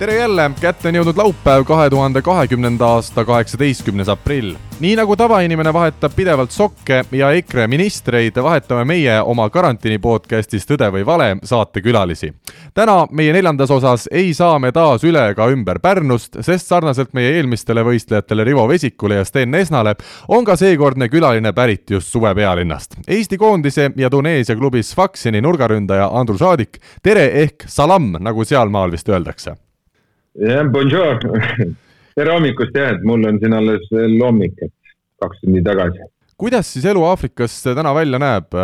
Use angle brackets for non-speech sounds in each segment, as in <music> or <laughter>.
tere jälle, kätte on jõudnud laupäev, kahe tuhande kahekümnenda aasta kaheksateistkümnes aprill. nii nagu tavainimene vahetab pidevalt sokke ja EKRE ministreid, vahetame meie oma karantiini podcastis Tõde või vale saatekülalisi. täna meie neljandas osas ei saa me taas üle ega ümber Pärnust, sest sarnaselt meie eelmistele võistlejatele Rivo Vesikule ja Sten Esnale on ka seekordne külaline pärit just suve pealinnast. Eesti koondise ja Tuneesia klubi Sfaxini nurgaründaja Andrus Aadik, tere ehk salam, nagu sealmaal vist öeldakse jah, bonjour. tere hommikust jah, et mul on siin alles veel hommik, et kaks tundi tagasi. kuidas siis elu Aafrikas täna välja näeb?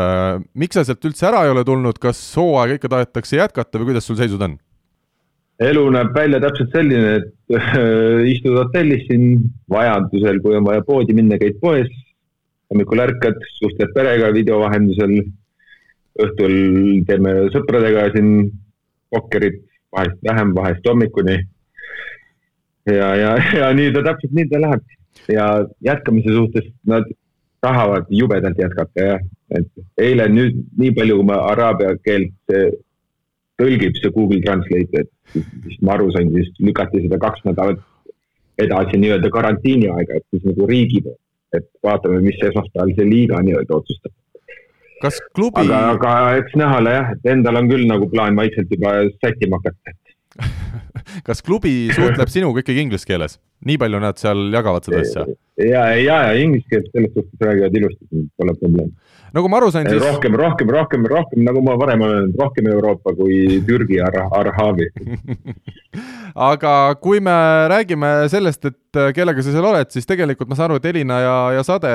miks sa sealt üldse ära ei ole tulnud, kas hooaega ikka tahetakse jätkata või kuidas sul seisud on? elu näeb välja täpselt selline, et istud hotellis siin, vajadusel, kui on vaja poodi minna, käid poes, hommikul ärkad, suhtled perega video vahendusel, õhtul teeme sõpradega siin pokkerit, vahest vähem, vahest hommikuni ja, ja, ja nii ta täpselt nii ta läheb ja jätkamise suhtes nad tahavad jubedalt jätkata jah, et eile nüüd nii palju, kui ma araabia keelt tõlgib see Google Translate, et vist ma aru sain, siis lükati seda kaks nädalat edasi nii-öelda karantiini aega, et siis nagu riigi poolt, et vaatame, mis esmaspäeval see liiga nii-öelda otsustab. kas klubi? aga, aga eks näha ole jah, et endal on küll nagu plaan vaikselt juba sättima hakata <laughs> kas klubi suhtleb sinuga ikkagi inglise keeles? nii palju nad seal jagavad seda asja? ja, ja, ja inglise keeles selles suhtes räägivad ilusti, pole probleemi. nagu ma aru sain, siis. rohkem, rohkem, rohkem, rohkem, nagu ma varem olen öelnud, rohkem Euroopa kui Türgi ar Arhaavi <laughs> aga kui me räägime sellest, et kellega sa seal oled, siis tegelikult ma saan aru, et Elina ja, ja Sade,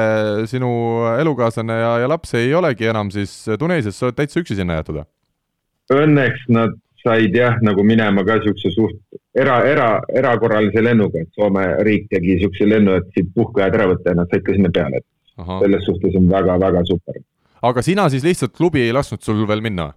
sinu elukaaslane ja, ja laps ei olegi enam siis Tuneesias, sa oled täitsa üksi sinna jäetud või? Õnneks nad said jah, nagu minema ka siukse suht era, era, erakorralise lennuga, et Soome riik tegi siukse lennu, et siit puhkeajad ära võtta ja nad said ka sinna peale, et Aha. selles suhtes on väga-väga super. aga sina siis lihtsalt klubi ei lasknud sul veel minna?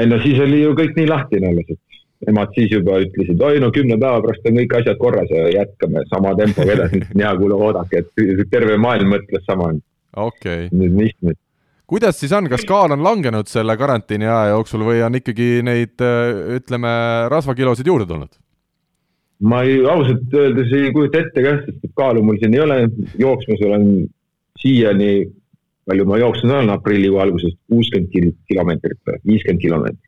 ei no siis oli ju kõik nii lahtine alles, et nemad siis juba ütlesid, oi no kümne päeva pärast on kõik asjad korras ja jätkame sama tempoga edasi. <laughs> ja kuule, oodake, et terve maailm mõtles sama. okei okay.. nüüd me istume kuidas siis on, kas kaal on langenud selle karantiini aja jooksul või on ikkagi neid, ütleme, rasvakilosid juurde tulnud? ma ei, ausalt öeldes ei kujuta ette ka, sest kaalu mul siin ei ole, jooksmas olen siiani, palju ma jooksnud olen aprillikuu algusest, kuuskümmend kilomeetrit või viiskümmend kilomeetrit.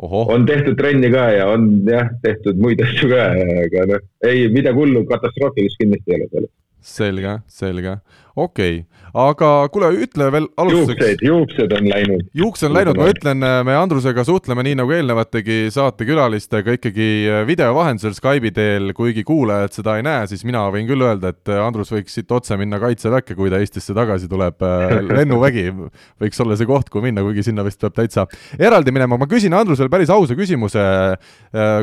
on tehtud trenni ka ja on jah, tehtud muid asju ka, aga noh, ei midagi hullu, katastroofilist kindlasti ei ole selles selge, selge, okei okay., aga kuule, ütle veel alustuseks. juuksed, juuksed on läinud. juuksed on läinud, ma ütlen, me Andrusega suhtleme nii nagu eelnevategi saatekülalistega ikkagi video vahendusel Skype'i teel, kuigi kuulajad seda ei näe, siis mina võin küll öelda, et Andrus võiks siit otse minna Kaitseväkke, kui ta Eestisse tagasi tuleb. <laughs> lennuvägi võiks olla see koht, kuhu minna, kuigi sinna vist peab täitsa eraldi minema. ma küsin Andrusele päris ausa küsimuse.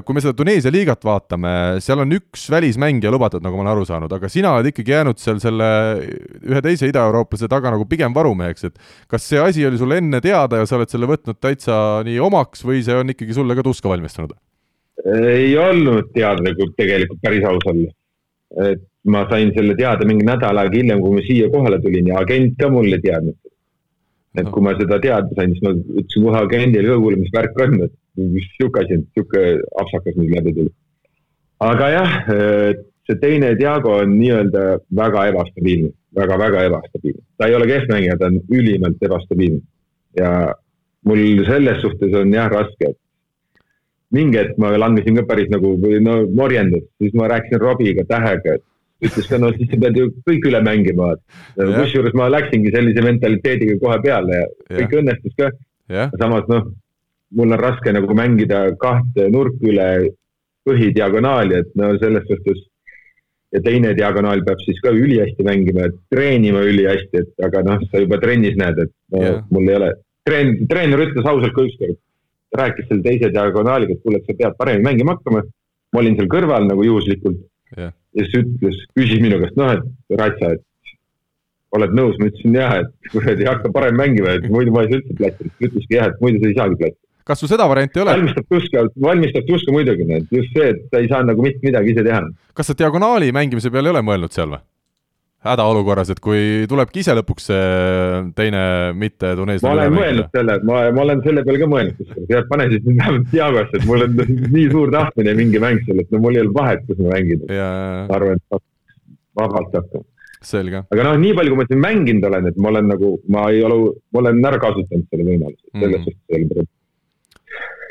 kui me seda Tuneesia liigat vaatame, seal on üks välismängija lubatud, nagu ma olen aru saanud, aga sina oled ikkagi jäänud seal selle ühe teise idaeurooplase taga nagu pigem varumeheks, et kas see asi oli sulle enne teada ja sa oled selle võtnud täitsa nii omaks või see on ikkagi sulle ka tuska valmistanud? ei olnud teada nagu tegelikult päris aus olla. et ma sain selle teada mingi nädal aega hiljem, kui ma siia kohale tulin ja agent ka mulle teadnud. et kui ma seda teada sain, siis ma ütlesin kohe agendile ka, kuule, mis värk on, et sihuke asi sihuke apsakas nüüd läbi tuli. aga jah, see teine Diago on nii-öelda väga ebastabiilne väga-väga ebastabiilne. ta ei ole keskmängija, ta on ülimalt ebastabiilne. ja mul selles suhtes on jah raske, et mingi hetk ma langesin ka päris nagu, no morjendas, siis ma rääkisin Robiga tähega, et ütles ka, no siis sa pead ju kõik üle mängima. kusjuures ma läksingi sellise mentaliteediga kohe peale ja, ja. kõik õnnestus ka. samas noh, mul on raske nagu mängida kahte nurka üle põhidiagonaali, et no selles suhtes ja teine diagonaal peab siis ka ülihästi mängima, treenima ülihästi, et aga noh, sa juba trennis näed, et no, yeah. mul ei ole, treen-, treener ütles ausalt ka ükskord, rääkis selle teise diagonaaliga, et kuule, et sa pead paremini mängima hakkama. ma olin seal kõrval nagu juhuslikult yeah. ja siis ütles, küsis minu käest, noh, et Ratsa, et oled nõus, ma ütlesin jah, et kuradi hakka parem mängima, et muidu ma ei saa üldse platsi, ütleski jah, et muidu sa ei saagi platsi kas sul seda varianti ei ole? valmistab tuska, valmistab tuska muidugi, need just see, et sa ei saa nagu mitte midagi ise teha. kas sa diagonaali mängimise peale ei ole mõelnud seal või? hädaolukorras, et kui tulebki ise lõpuks see teine mitte tuneeslane ma olen mõelnud selle, ma, ma olen selle peale ka mõelnud, kusjuures, pane siis nüüd vähemalt Diagosse, et mul on nii suur tahtmine mingi mäng sellest, no mul ei ole vahet, kus ma mängin. ma arvan, et vabalt hakkama. selge. aga noh, nii palju, kui ma siin mänginud olen, et ma olen nagu, ma ei ole, ma olen ära kasutanud selle võimaluse, selles mm. suhtes ei ole probleemi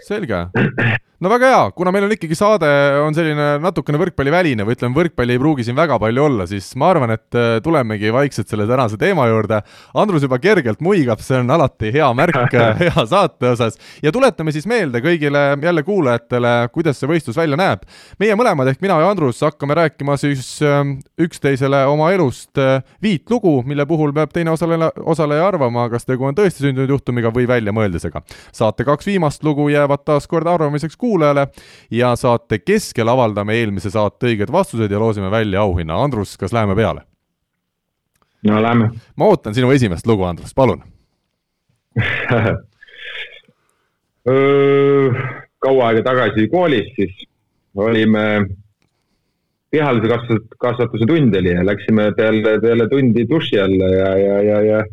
selge. <laughs> no väga hea, kuna meil on ikkagi saade, on selline natukene võrkpalliväline või ütleme, võrkpalli ei pruugi siin väga palju olla, siis ma arvan, et äh, tulemegi vaikselt selle tänase teema juurde. Andrus juba kergelt muigab, see on alati hea märk <laughs> hea saate osas ja tuletame siis meelde kõigile jälle kuulajatele, kuidas see võistlus välja näeb. meie mõlemad ehk mina ja Andrus hakkame rääkima siis ähm, üksteisele oma elust äh, viit lugu, mille puhul peab teine osaleja, osaleja arvama, kas tegu on tõesti sündinud juhtumiga või väljamõeldisega. saate kaks viimast lugu jäävad taas kord arvamiseks kuulajale ja saate keskel avaldame eelmise saate õiged vastused ja loosime välja auhinna. Andrus, kas läheme peale? no lähme. ma ootan sinu esimest lugu, Andrus, palun <laughs> kaua aega tagasi koolis siis olime, kehalise kasvatuse, kasvatuse tund oli ja läksime peale, peale tundi duši alla ja, ja, ja, ja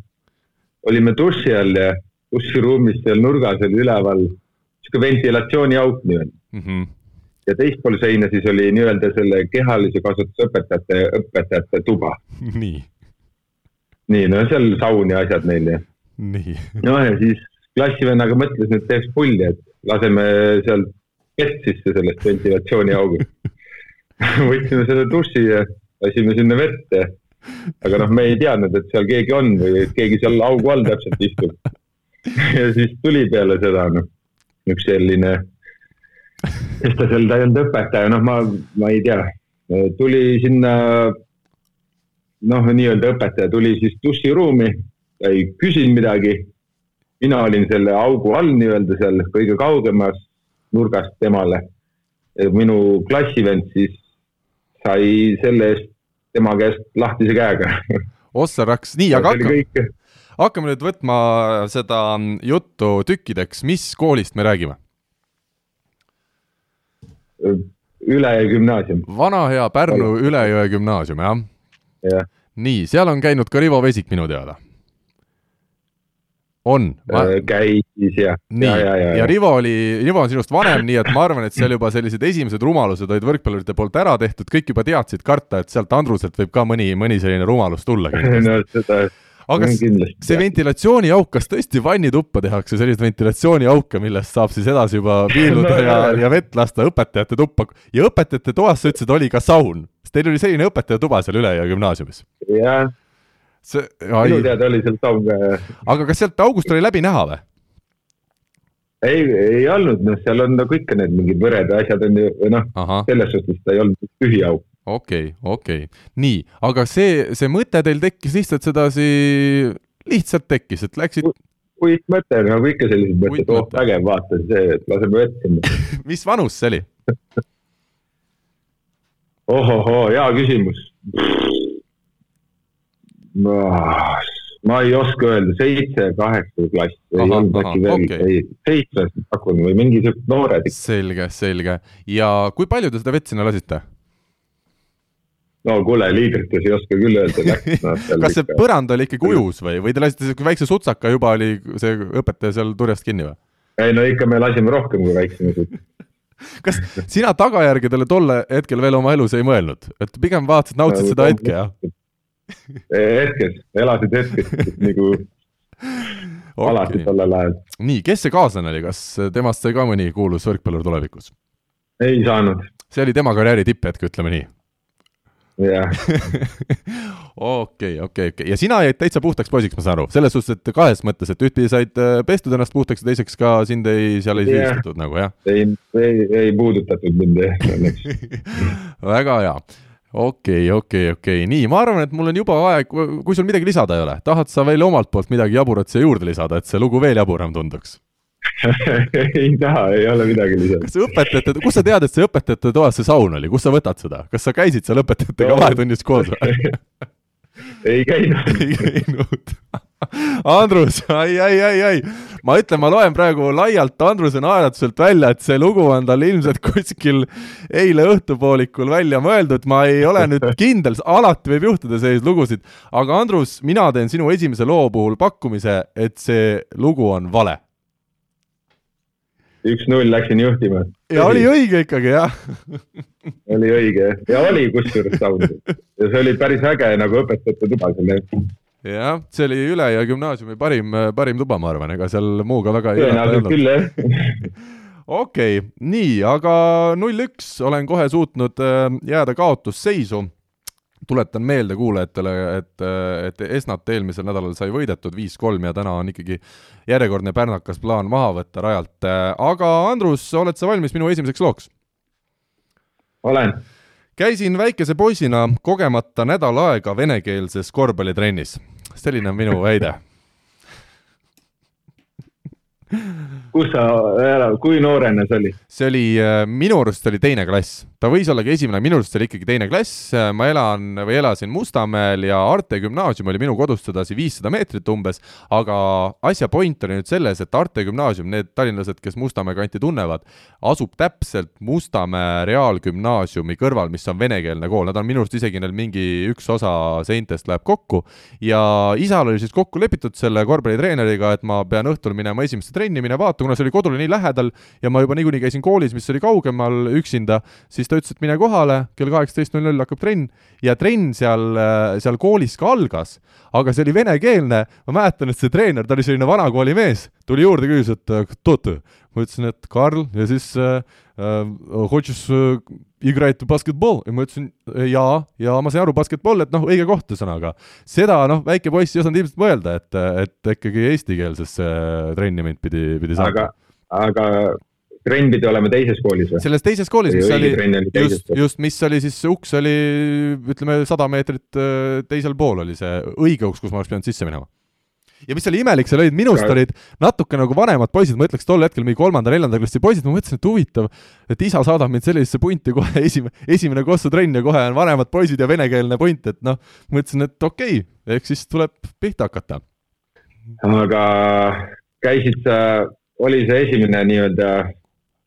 olime duši all ja duširuumis seal nurgas oli üleval sihuke ventilatsiooniauk nii-öelda mm. -hmm. ja teispool seina siis oli nii-öelda selle kehalise kasvatuse õpetajate, õpetajate tuba. <laughs> nii. nii, no seal saun ja asjad neil ja. nii. <laughs> no ja siis klassivennaga mõtlesin, et teeks pulli, et laseme sealt vett sisse sellest ventilatsiooniaugust <laughs> võtsime selle duši ja lasime sinna vette. aga noh, me ei teadnud, et seal keegi on või et keegi seal augu all täpselt istub. ja siis tuli peale seda, noh üks selline, kes ta seal, ta ei olnud õpetaja, noh, ma, ma ei tea, tuli sinna, noh, nii-öelda õpetaja tuli siis duširuumi, ta ei küsinud midagi. mina olin selle augu all nii-öelda seal kõige kaugemas nurgast temale. minu klassivend siis sai selle eest tema käest lahtise käega. ossa raks, nii, aga hakkame hakkame nüüd võtma seda juttu tükkideks, mis koolist me räägime? Ülejõe gümnaasium. vana hea Pärnu Ülejõe gümnaasium, jah? jah. nii, seal on käinud ka Rivo Vesik minu teada. on ma...? Äh, käis jah. nii, ja, ja, ja, ja Rivo oli, Rivo on sinust vanem, nii et ma arvan, et seal juba sellised esimesed rumalused olid võrkpallurite poolt ära tehtud, kõik juba teadsid karta, et sealt Andruselt võib ka mõni, mõni selline rumalus tulla <laughs> no seda aga see ventilatsiooniauk, kas tõesti vannituppa tehakse selliseid ventilatsiooniauke, millest saab siis edasi juba <laughs> piiluda no, ja, ja vett lasta õpetajate tuppa ja õpetajate toas sa ütlesid, oli ka saun, sest teil oli selline õpetajatuba seal Ülejõe gümnaasiumis? jah. minu teada oli seal saun ka, jah. aga kas sealt august oli läbi näha või? ei, ei olnud, noh, seal on nagu ikka need mingid võred ja asjad on ju, noh, selles suhtes ta ei olnud tühi auk okei okay,, okei okay., nii, aga see, see mõte teil tekkis lihtsalt sedasi, lihtsalt tekkis, et läksid uitmõte, nagu ikka sellised mõtted, oh vägev, vaata see, et laseme vett sinna <laughs> mis vanus see oli <laughs> ohohoo, hea küsimus. ma ei oska öelda, seitse, kaheksa klass, ei olnud äkki veel okay., ei, seitsmes pakun või mingi siuke noored. selge, selge. ja kui palju te seda vett sinna lasite? No kuule, liitrites ei oska küll öelda <laughs> no,. kas see põrand oli ikkagi ujus või, või te lasite siuke väikse sutsaka, juba oli see õpetaja seal turjast kinni või? ei no ikka me lasime rohkem kui väiksema sutsaka <laughs> kas sina tagajärgedele tol hetkel veel oma elus ei mõelnud, et pigem vaatasid, nautisid seda hetke, jah? <laughs> hetkes, elasid hetkes nagu okay. alati tollel ajal. nii, kes see kaaslane oli, kas temast sai ka mõni kuulus võrkpallur tulevikus? ei saanud. see oli tema karjääri tipphetk, ütleme nii. <laughs> okei, okei, okei. Ja sina jäid täitsa puhtaks poisiks, ma saan aru, selles suhtes, et kahes mõttes, et ühtpidi said äh, pestud ennast puhtaks ja teiseks ka sind ei, seal ei süüdistatud nagu jah? ei, ei, ei puudutatud mind õnneks. <laughs> Väga hea. Okei okay,, okei okay,, okei. Okay., nii, ma arvan, et mul on juba aeg, kui sul midagi lisada ei ole, tahad sa veel omalt poolt midagi jaburat siia juurde lisada, et see lugu veel jaburam tunduks <laughs> ei taha, ei ole midagi lisada. kas õpetajate, kust sa tead, et see õpetajate toas see saun oli, kust sa võtad seda, kas sa käisid seal õpetajatega no. vahetunnis koos või? <laughs> ei käinud. <laughs> ei käinud Andrus, ai, ai, ai, ai, ma ütlen, ma loen praegu laialt Andruse naeratuselt välja, et see lugu on tal ilmselt kuskil eile õhtupoolikul välja mõeldud, ma ei ole nüüd kindel, alati võib juhtuda selliseid lugusid, aga Andrus, mina teen sinu esimese loo puhul pakkumise, et see lugu on vale. Üks-null läksin juhtima. ja oli õige ikkagi, jah. <laughs> Oli õige ja oli kusjuures sound ja see oli päris äge nagu õpetajate tuba selle jah, see oli Üleja gümnaasiumi parim, parim tuba, ma arvan, ega seal muuga väga tõenäoliselt küll, jah. <laughs> Okei okay,, nii, aga null-üks olen kohe suutnud äh, jääda kaotusseisu. Tuletan meelde kuulajatele, et, et Esnat eelmisel nädalal sai võidetud viis-kolm ja täna on ikkagi järjekordne pärnakas plaan maha võtta rajalt. aga Andrus, oled sa valmis minu esimeseks looks? olen käisin väikese poisina kogemata nädal aega venekeelses korvpallitrennis. selline on minu väide <laughs> kus sa, kui noorena see oli? see oli, äh, minu arust oli teine klass, ta võis olla ka esimene, minu arust oli ikkagi teine klass, ma elan või elasin Mustamäel ja Arte gümnaasium oli minu kodust sedasi viissada meetrit umbes, aga asja point oli nüüd selles, et Arte gümnaasium, need tallinlased, kes Mustamäe kanti tunnevad, asub täpselt Mustamäe Reaalgümnaasiumi kõrval, mis on venekeelne kool, nad on minu arust isegi neil mingi üks osa seintest läheb kokku. Ja isal oli siis kokku lepitud selle korvpallitreeneriga, et ma pean õhtul minema esimesse trenni, mine vaata, kuna see oli kodule nii lähedal ja ma juba niikuinii käisin koolis, mis oli kaugemal üksinda, siis ta ütles, et mine kohale, kell kaheksateist null null hakkab trenn. Ja trenn seal, seal koolis ka algas, aga see oli venekeelne, ma mäletan, et see treener, ta oli selline vanakooli mees, tuli juurde, küsis, et кто ma ütlesin, et Karl ja siis äh, хочешь äh, играть basketball ja ma ütlesin jaa, ja ma sain aru, basketball, et noh, õige koht ühesõnaga. seda noh, väike poiss ei osanud ilmselt mõelda, et, et ikkagi eestikeelsesse trenni mind pidi, pidi saama. aga, aga trenn pidi olema teises koolis või? selles teises koolis, mis oli, oli just, just, mis oli siis, uks oli ütleme, sada meetrit äh, teisel pool oli see õige uks, kus ma oleks pidanud sisse minema ja mis oli imelik, seal olid minust ja. olid natuke nagu vanemad poisid, ma ütleks tol hetkel mingi kolmanda-neljanda klassi poisid, ma mõtlesin, et huvitav, et isa saadab mind sellisesse punti kohe <laughs> esimene, esimene kossutrenn ja kohe on vanemad poisid ja venekeelne punt, et noh, mõtlesin, et okei okay,, ehk siis tuleb pihta hakata. aga käisid sa, oli see esimene nii-öelda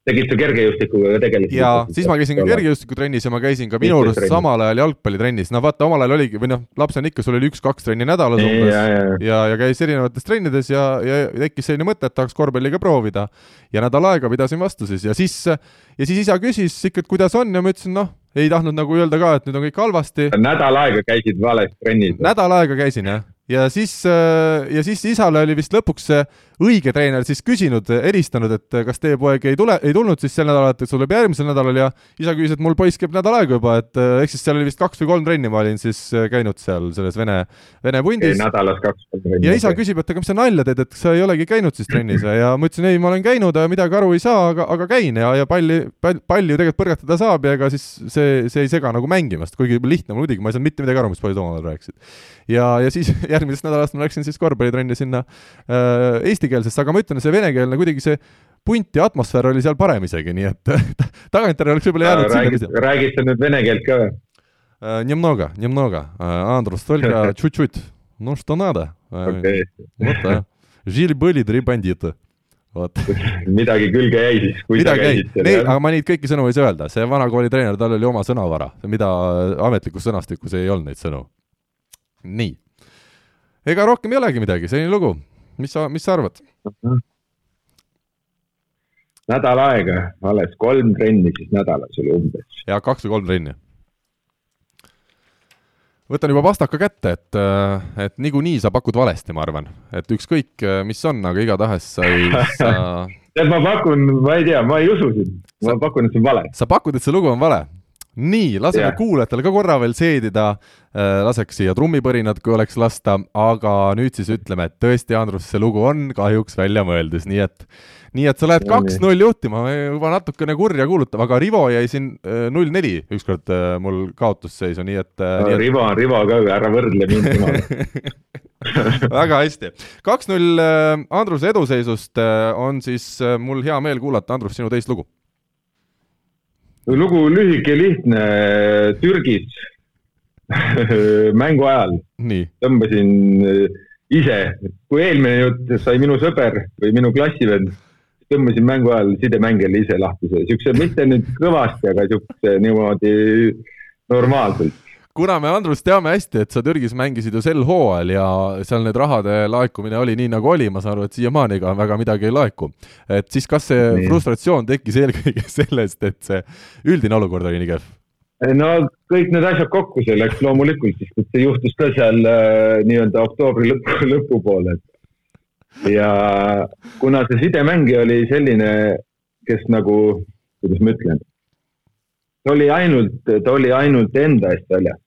tegid sa kergejõustikuga ka tegelikult? ja siis ma käisin ka kergejõustikutrennis ja ma käisin ka minu arust samal ajal jalgpallitrennis, no vaata, omal ajal oligi, või noh, lapsena ikka, sul oli üks-kaks trenni nädalas umbes ja, ja, ja, ja käis erinevates trennides ja, ja tekkis selline mõte, et tahaks korvpalli ka proovida. ja nädal aega pidasin vastu siis ja siis, ja siis isa küsis ikka, et kuidas on ja ma ütlesin, noh, ei tahtnud nagu öelda ka, et nüüd on kõik halvasti. nädal aega käisid vales trennis? nädal aega käisin jah ja siis, äh, ja siis isale oli vist lõpuks see õige treener siis küsinud, helistanud, et kas teie poeg ei tule, ei tulnud siis sel nädalal, et tuleb järgmisel nädalal ja isa küsis, et mul poiss käib nädal aega juba, et äh, ehk siis seal oli vist kaks või kolm trenni, ma olin siis äh, käinud seal selles vene, vene pundis. nädalas kaks-kolm trenni. ja isa küsib, et aga mis sa nalja teed, et sa ei olegi käinud siis trennis ja ma ütlesin, ei, ma olen käinud, midagi aru ei saa, aga, aga käin ja, ja palli, pall, palli ju tegelikult põrgatada saab ja ega siis see, see ei sega nagu mängimast, kuigi lihtne muidugi, ma ei saanud mitte midagi aru, mis poisid omavahel rääkisid. ja, ja siis <laughs> järgmisest nädalast ma läksin siis korvpallitrenni sinna äh, eestikeelsesse, aga ma ütlen, see venekeelne kuidagi see punt ja atmosfäär oli seal parem isegi, nii et <laughs> tagantjärele oleks võib-olla jäänud räägid, sinna. räägid sa nüüd vene keelt ka või? Äh, немного, немного. Андрус, только чуть-чуть. Ну, что надо. Okay. Вот, да. Жили-были три бандита. vot. <laughs> midagi külge jäi siis, kui midagi sa käisid seal. aga ma neid kõiki sõnu ei saa öelda, see vana kooli treener, tal oli oma sõnavara, mida ametlikus sõnastikus ei olnud neid sõnu. nii ega rohkem ei olegi midagi, selline lugu. mis sa, mis sa arvad? nädal aega, alles kolm trenni siis nädalas oli umbes. ja kaks või kolm trenni. võtan juba pastaka kätte, et, et niikuinii sa pakud valesti, ma arvan, et ükskõik, mis on, aga igatahes sa ei <laughs> sa tead, ma pakun, ma ei tea, ma ei usu sind, ma sa, pakun, et see on vale. sa pakud, et see lugu on vale? Nii, laseme yeah. kuulajatele ka korra veel seedida, äh, laseks siia trummipõrinad, kui oleks lasta, aga nüüd siis ütleme, et tõesti, Andrus, see lugu on kahjuks väljamõeldis, nii et nii et sa lähed kaks-null juhtima, juba natukene kurja kuulutav, aga Rivo jäi siin äh, null-neli ükskord äh, mul kaotusseisu, nii et no,. Et... Rivo Rivo ka, ära võrdle mind temaga <laughs> väga hästi. kaks-null Andruse eduseisust on siis mul hea meel kuulata, Andrus, sinu teist lugu lugu lühike, lihtne, Türgis. <laughs> Mängu ajal nii, tõmbasin äh, ise, kui eelmine jutt sai minu sõber või minu klassivend, tõmbasin mängu ajal sidemängijale ise lahti, siukse, mitte nüüd kõvasti, aga siukse niimoodi normaalselt. Kuna me Andrust teame hästi, et sa Türgis mängisid ju sel hooajal ja seal need rahade laekumine oli nii, nagu oli, ma saan aru, et siiamaani ka väga midagi ei laeku. et siis kas see Nii. frustratsioon tekkis eelkõige <laughs> sellest, et see üldine olukord oli nii kehv? no kõik need asjad kokku, see läks loomulikult, sest see juhtus ka seal äh, nii-öelda oktoobri lõpu, <laughs> lõpupoole. ja kuna see sidemängija oli selline, kes nagu, kuidas ma ütlen, ta oli ainult, ta oli ainult enda eest väljas,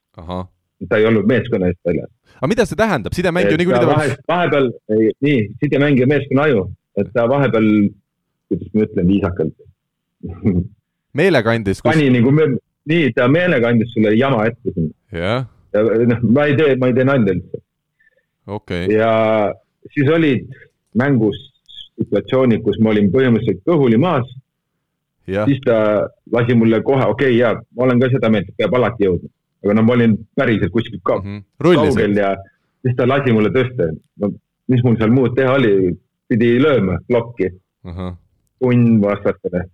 ta ei olnud meeskonna eest väljas. aga mida see tähendab, sidemängija niikuinii ta vahe, vahepeal, nii, sidemängija meeskonna aju, et ta vahepeal, kuidas ma ütlen viisakalt, <laughs> meelega andis, kus, pani nagu, nii, ta meelega andis sulle jama ette sinna jah, ja noh, ma ei tee, ma ei tee nalja üldse. Okei, ja siis olid mängus situatsioonid, kus ma olin põhimõtteliselt kõhuli maas, siis ta lasi mulle kohe, okei okay,, jaa, ma olen ka seda meelt, et peab alati jõudma. Aga no ma olin päriselt kuskilt ka Mhm. rullisid, kaugel ja siis ta lasi mulle tõsta. no mis mul seal muud teha oli, pidi lööma plokki, punn vastastele.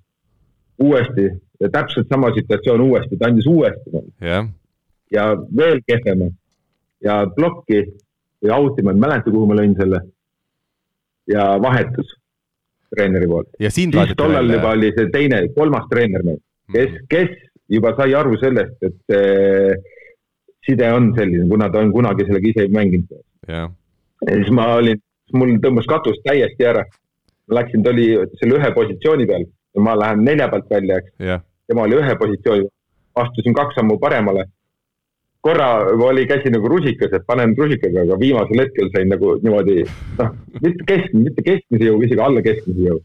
uuesti. Ja täpselt sama situatsioon uuesti, ta andis uuesti mulle. Jah, ja veel kehvema. Ja plokki. Või out'i, ma ei mäleta, kuhu ma lõin selle. ja vahetus treeneri poolt. ja siis tollal juba oli see teine, kolmas treener meil, kes, kes juba sai aru sellest, et see side on selline, kuna ta on kunagi sellega ise mänginud. jah, ja siis ma olin, mul tõmbas katus täiesti ära. läksin, ta oli selle ühe positsiooni peal ja ma lähen nelja pealt välja, eks. jah, tema oli ühe positsiooni, astusin kaks sammu paremale. korra oli käsi nagu rusikas, et panen rusikaga, aga viimasel hetkel sain nagu niimoodi, noh, mitte keskmise, mitte keskmise jõu, isegi alla keskmise jõu.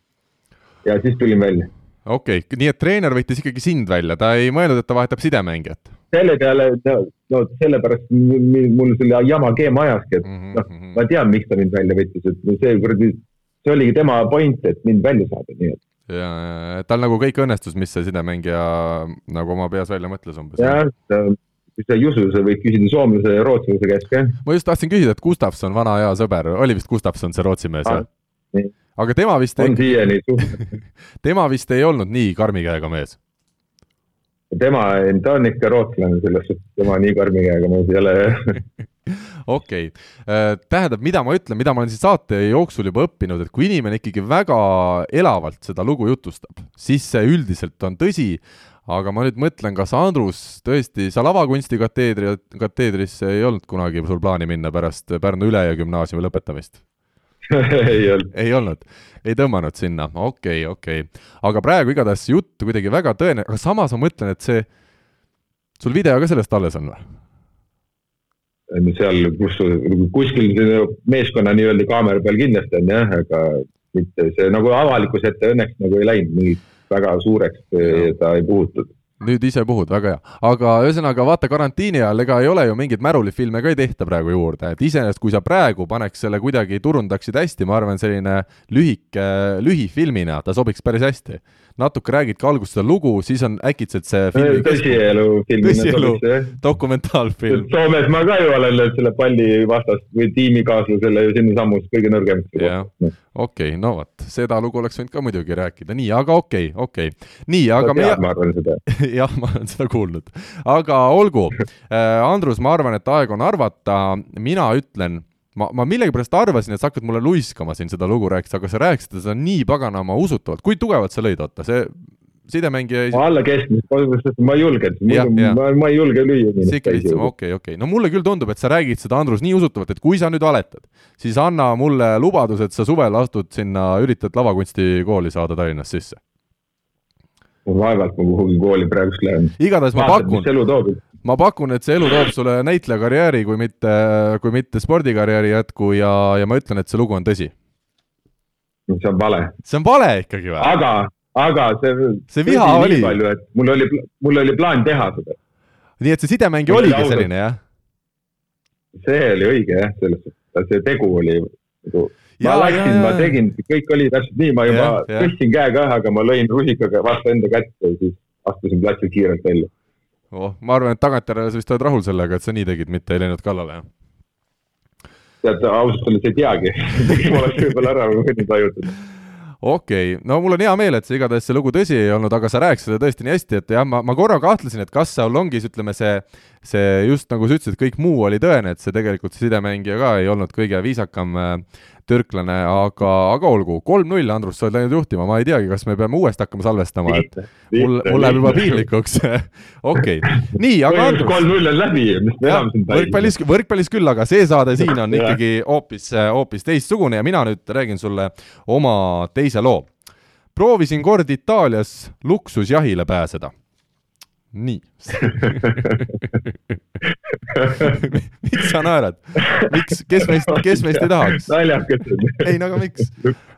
ja siis tulin välja. Okei okay., nii et treener võttis ikkagi sind välja, ta ei mõelnud, et ta vahetab sidemängijat selle peale, no, no sellepärast mul selle jama keema ajaski, et mm. noh, -hmm. ma tean, miks ta mind välja võttis, et see kuradi, see oligi tema point, et mind välja saada, nii et ja, ja tal nagu kõik õnnestus, mis see sidemängija nagu oma peas välja mõtles umbes. jah, sa ei usu, sa võid küsida soomlase ja rootslase käest ka. ma just tahtsin küsida, et Gustavson, vana hea sõber, oli vist Gustavson see Rootsi mees Ah, jah? Aga tema vist on siiani suht-, <laughs> tema vist ei olnud nii karmi käega mees. tema, ta on ikka rootslane selles suhtes, tema nii karmi käega mees ei ole. okei okay., tähendab, mida ma ütlen, mida ma olen siin saate jooksul juba õppinud, et kui inimene ikkagi väga elavalt seda lugu jutustab, siis see üldiselt on tõsi, aga ma nüüd mõtlen, kas Andrus tõesti, sa lavakunsti kateedri, kateedrisse ei olnud kunagi sul plaani minna pärast Pärnu Ülejõe gümnaasiumi lõpetamist? <laughs> ei olnud. ei olnud, ei tõmmanud sinna, okei okay,, okei okay.. aga praegu igatahes see jutt kuidagi väga tõene, aga samas ma mõtlen, et see, sul video ka sellest alles on või? seal, kus, kuskil meeskonna nii-öelda kaamera peal kindlasti on jah, aga mitte see nagu avalikkuse ette õnneks nagu ei läinud nii väga suureks, ta ei puhutud. Nüüd ise puhud, väga hea. aga ühesõnaga, vaata karantiini ajal, ega ei ole ju mingeid märulifilme ka ei tehta praegu juurde, et iseenesest, kui sa praegu paneks selle kuidagi, turundaksid hästi, ma arvan, selline lühike, lühifilmina ta sobiks päris hästi. Natuke räägidki alguses seda lugu, siis on äkitselt see filmi tõsielu filmina Tõsielu. dokumentaalfilm. Soomes ma ka ju olen selle palli vastast või tiimikaaslasele ju sinnasammus kõige nõrgemasse Jah. kohta. okei okay,, no vot, seda lugu oleks võinud ka muidugi rääkida, nii, aga okei okay,, okei okay.. nii, aga sa meie ma arvan seda. <laughs> jah, ma olen seda kuulnud, aga olgu. Andrus, ma arvan, et aeg on arvata, mina ütlen, ma, ma millegipärast arvasin, et sa hakkad mulle luiskama siin seda lugu rääkides, aga sa rääkisid seda nii paganama usutavalt, kui tugevalt sa lõid, oota, see sidemängija ei alla keskmist, ma ei julge, Jah, jah. ma, ma ei julge lüüa ikka lihtsam, okei, okei, no mulle küll tundub, et sa räägid seda, Andrus, nii usutavalt, et kui sa nüüd valetad, siis anna mulle lubadus, et sa suvel astud sinna, üritad lavakunstikooli saada Tallinnas sisse. vaevalt ma kuhugi kooli praegust lähen. igatahes ma pakun. Ma pakun, et see elu toob sulle näitlejakarjääri, kui mitte, kui mitte spordikarjääri jätku ja, ja ma ütlen, et see lugu on tõsi. see on vale, see on vale ikkagi või? aga, aga see. See viha oli. mul oli, mul oli plaan teha seda. nii et see oli oligi ausalt- selline, jah? see oli õige jah, selles suhtes, see tegu oli nagu. ma Jaa, läksin ma tegin, kõik oli täpselt nii, ma juba tõstsin käe ka, aga ma lõin rusikaga vastu enda kätt ja siis astusin platsilt kiirelt välja. Oh,. ma arvan, et tagantjärele sa vist oled rahul sellega, et sa nii tegid, mitte ei läinud kallale, jah? tead, ausalt öeldes ei teagi <laughs> ma oleks võib-olla ära võinud vajutada okei okay., no mul on hea meel, et see igatahes see lugu tõsi ei olnud, aga sa rääkisid seda tõesti nii hästi, et jah, ma, ma korra kahtlesin, et kas seal ongi, ütleme, see, see just nagu sa ütlesid, kõik muu oli tõene, et see tegelikult see sidemängija ka ei olnud kõige viisakam äh, türklane, aga, aga olgu, kolm-null, Andrus, sa oled läinud juhtima, ma ei teagi, kas me peame uuesti hakkama salvestama, et mul, mul läheb juba piinlikuks. <laughs> Okei. Nii, aga Andrus. kolm-null on läbi, mis me enam siin võrkpallis, võrkpallis küll, aga see saade siin on <laughs> ikkagi hoopis, hoopis teistsugune ja mina nüüd räägin sulle oma teise loo. proovisin kord Itaalias luksusjahile pääseda nii <laughs> miks sa naerad? miks, kes meist, kes meist ei tahaks? naljakas on. ei, no aga miks?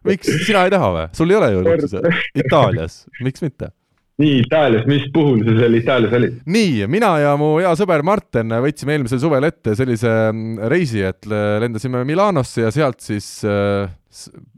miks sina ei taha või? sul ei ole ju luksuse Itaalias, miks mitte? nii, Itaalias, mis puhul sa seal Itaalias olid? nii, mina ja mu hea sõber Marten võtsime eelmisel suvel ette sellise reisi, et lendasime Milanosse ja sealt siis äh,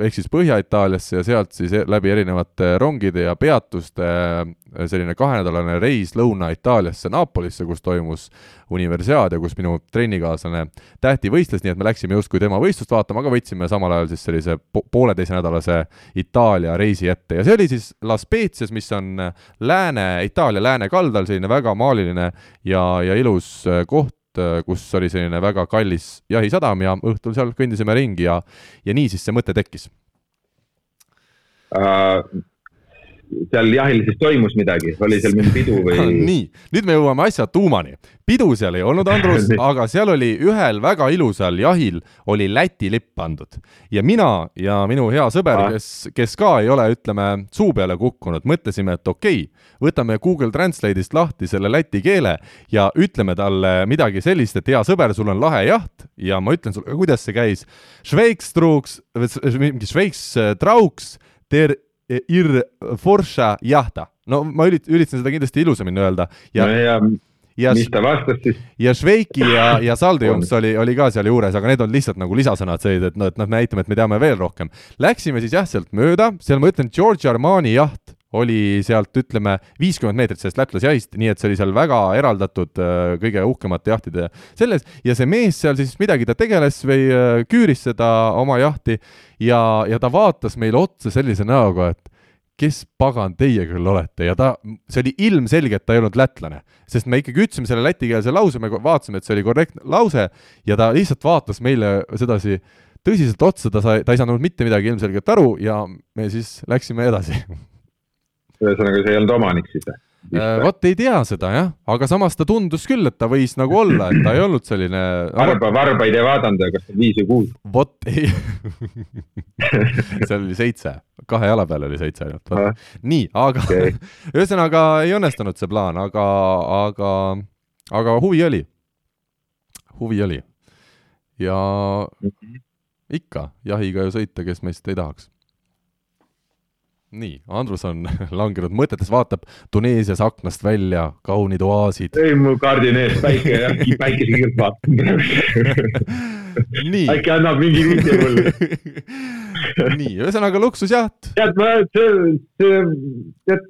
ehk siis Põhja-Itaaliasse ja sealt siis e-, läbi erinevate rongide ja peatuste äh, selline kahenädalane reis Lõuna-Itaaliasse, Napolisse, kus toimus universiaad ja kus minu trennikaaslane Tähti võistles, nii et me läksime justkui tema võistlust vaatama, aga võtsime samal ajal siis sellise po pooleteisenädalase Itaalia reisi ette. Ja see oli siis La Spezias, mis on lääne, Itaalia läänekaldal, selline väga maaliline ja, ja ilus äh, koht, kus oli selline väga kallis jahisadam ja õhtul seal kõndisime ringi ja, ja nii siis see mõte tekkis uh,. Seal jahil siis toimus midagi, oli seal mingi pidu või <laughs> nii, nüüd me jõuame asja tuumani. pidu seal ei olnud, Andrus <laughs> aga seal oli ühel väga ilusal jahil oli Läti lipp pandud ja mina ja minu hea sõber ah., kes, kes ka ei ole, ütleme, suu peale kukkunud, mõtlesime, et okei okay,, võtame Google Translate'ist lahti selle läti keele ja ütleme talle midagi sellist, et hea sõber, sul on lahe jaht ja ma ütlen sulle, kuidas see käis. Schweigstruuks, mingi Schweigs äh, trauks, der ir forscha jahta. no ma ürit-, üritasin seda kindlasti ilusamini öelda ja no ja ja, mis ta vastas siis? ja Šveiki ja, ja Saldejums oli, oli ka seal juures, aga need on lihtsalt nagu lisasõnad sellised, et noh, et noh, me näitame, et me teame veel rohkem. Läksime siis jah, sealt mööda, seal ma ütlen, George Armani jaht oli sealt, ütleme, viiskümmend meetrit sellest lätlasjahist, nii et see oli seal väga eraldatud äh, kõige uhkemate jahtide selles. Ja see mees seal siis midagi ta tegeles või äh, küüris seda oma jahti ja, ja ta vaatas meile otsa sellise näoga, et kes pagan teie küll olete? Ja ta, see oli ilmselge, et ta ei olnud lätlane, sest me ikkagi ütlesime selle lätikeelse lause, me vaatasime, et see oli korrektne lause ja ta lihtsalt vaatas meile sedasi tõsiselt otsa, ta sai, ta ei saanud mitte midagi ilmselgelt aru ja me siis läksime edasi <laughs> ühesõnaga, see ei olnud omanik siis või? Äh, vot ei tea seda jah, aga samas ta tundus küll, et ta võis nagu olla, et ta ei olnud selline varba, varbaid ei vaadanud, kas viis või kuus? vot ei <laughs> seal oli seitse, kahe jala peal oli seitse ainult. nii, aga okay. <laughs> ühesõnaga ei õnnestunud see plaan, aga, aga, aga huvi oli. huvi oli. ja -hmm. ikka jahiga ju sõita, kes meist ei tahaks nii, Andrus on <laughs> langenud mõtetes, vaatab Tuneesias aknast välja, kaunid oaasid. ei, mu kaardin ees päike ja päikesekirp vaatab <laughs> äkki annab mingi vihje mulle <laughs> nii, ühesõnaga luksusjaht. tead, ma, see, see, tead.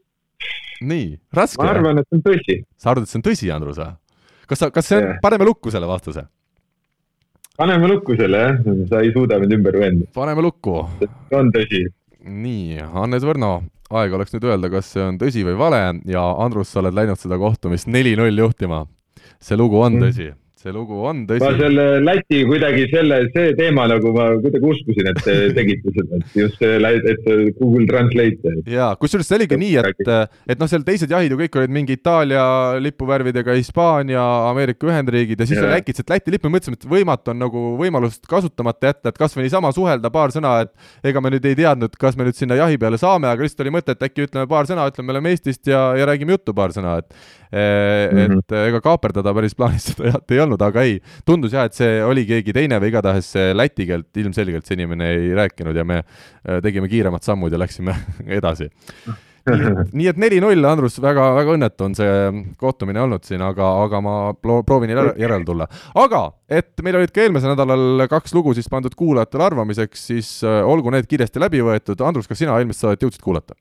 nii, raske. ma arvan, et see on tõsi. sa arvad, et see on tõsi, Andrus, või? kas sa, kas see on, paneme lukku selle vastuse? paneme lukku selle, jah, sa ei suuda mind ümber veenda. paneme lukku. on tõsi nii, Hannes Võrno, aeg oleks nüüd öelda, kas see on tõsi või vale ja Andrus, sa oled läinud seda kohtumist neli-null juhtima. see lugu on mm. See lugu on tõsi. ma selle Läti kuidagi selle, see teema nagu ma kuidagi uskusin, et te <laughs> tegite seda, et just see, et Google Translate. jaa, kusjuures see oligi nii, et, et noh, seal teised jahid ju kõik olid mingi Itaalia lipuvärvidega, Hispaania, Ameerika Ühendriigid ja siis oli äkitselt Läti lipp, me mõtlesime, et võimatu on nagu võimalust kasutamata jätta, et kas või niisama suhelda paar sõna, et ega me nüüd ei teadnud, kas me nüüd sinna jahi peale saame, aga lihtsalt oli mõte, et äkki ütleme paar sõna, ütleme, me oleme Eestist ja, ja räägime juttu paar sõna, et mm -hmm. et ega kaaperdada päris plaanis seda <laughs> jah, ei olnud, aga ei, tundus jah, et see oli keegi teine või igatahes läti keelt ilmselgelt see inimene ei rääkinud ja me äh, tegime kiiremad sammud ja läksime <laughs> edasi nii et neli-null, Andrus, väga, väga õnnetu on see kohtumine olnud siin, aga, aga ma proovin järele tulla. aga, et meil olid ka eelmisel nädalal kaks lugu siis pandud kuulajatele arvamiseks, siis olgu need kiiresti läbi võetud. Andrus, kas sina eelmist saadet jõudsid kuulata?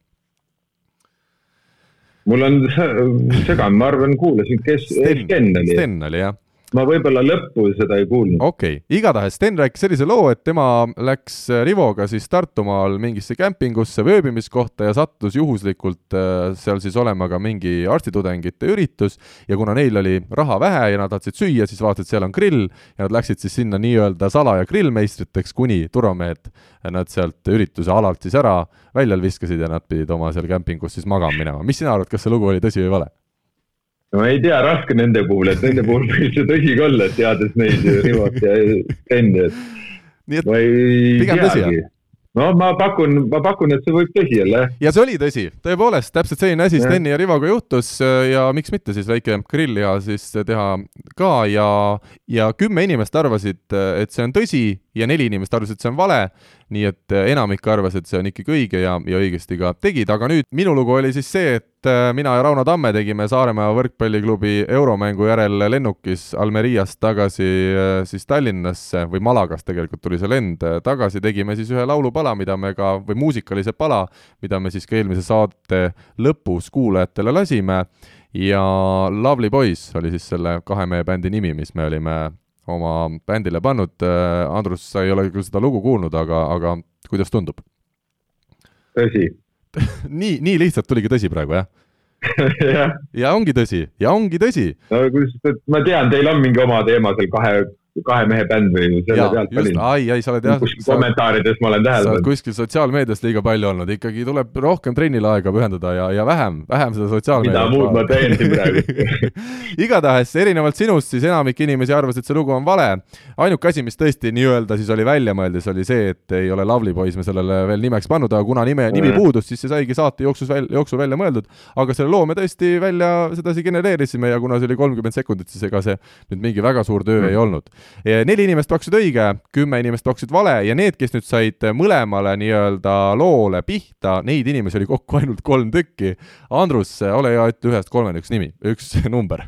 mul on <laughs> segan, ma arvan, kuulasin, kes, Sten oli. Sten oli jah ma võib-olla lõppu seda ei kuulnud. okei okay., igatahes Sten rääkis sellise loo, et tema läks äh, Rivoga siis Tartumaal mingisse kämpingusse või ööbimiskohta ja sattus juhuslikult äh, seal siis olema ka mingi arstitudengite üritus ja kuna neil oli raha vähe ja nad tahtsid süüa, siis vaatasid, seal on grill ja nad läksid siis sinna nii-öelda salaja grillmeistriteks, kuni turvamehed nad sealt ürituse alalt siis ära välja viskasid ja nad pidid oma seal kämpingus siis magama minema. mis sina arvad, kas see lugu oli tõsi või vale? No ei tea, raske nende puhul, et nende puhul võib see tõsi ka olla, teades neid Rivot ja Steni, et ma ei teagi. no ma pakun, ma pakun, et see võib tõsi olla, jah. ja see oli tõsi, tõepoolest, täpselt selline asi Steni ja Rivoga juhtus ja miks mitte siis väike grillliha siis teha ka ja, ja kümme inimest arvasid, et see on tõsi ja neli inimest arvasid, et see on vale, nii et enamik arvas, et see on ikkagi õige ja, ja õigesti ka tegid, aga nüüd minu lugu oli siis see, et mina ja Rauno Tamme tegime Saaremaa võrkpalliklubi euromängu järel lennukis Almeriast tagasi siis Tallinnasse või Malagast tegelikult tuli see lend tagasi, tegime siis ühe laulupala pala, mida me ka, või muusikalise pala, mida me siis ka eelmise saate lõpus kuulajatele lasime. Ja Lovely Boys oli siis selle kahe mehe bändi nimi, mis me olime oma bändile pannud. Andrus, sa ei ole küll seda lugu kuulnud, aga, aga kuidas tundub? tõsi <laughs> nii, nii lihtsalt tuligi tõsi praegu, <laughs> jah? ja. ongi tõsi ja ongi tõsi. no ma tean, teil on mingi oma teema seal kahe kahe mehe bänd või selle ja, pealt olin. ai, ai, sa oled jah. kommentaarides ma olen tähele pannud. kuskil sotsiaalmeedias liiga palju olnud, ikkagi tuleb rohkem trennile aega pühendada ja, ja vähem, vähem seda sotsiaalmeediat. mida muud ma teen siin praegu <laughs> igatahes erinevalt sinust, siis enamik inimesi arvas, et see lugu on vale. ainuke asi, mis tõesti nii-öelda siis oli välja mõeldis, oli see, et ei ole Lovely Boys me sellele veel nimeks pannud, aga kuna nime, nimi puudus, siis see saigi saate jooksus välja, jooksul välja mõeldud. aga selle loo me tõesti välja sedasi genereerisime ja kuna see oli kolmkümmend sekundit, siis ega see nüüd mingi väga suur töö mm. ei olnud neli inimest pakkusid õige, kümme inimest pakkusid vale ja need, kes nüüd said mõlemale nii-öelda loole pihta, neid inimesi oli kokku ainult kolm tükki. Andrus, ole hea, ütle ühest kolmeni üks nimi, üks <laughs> number.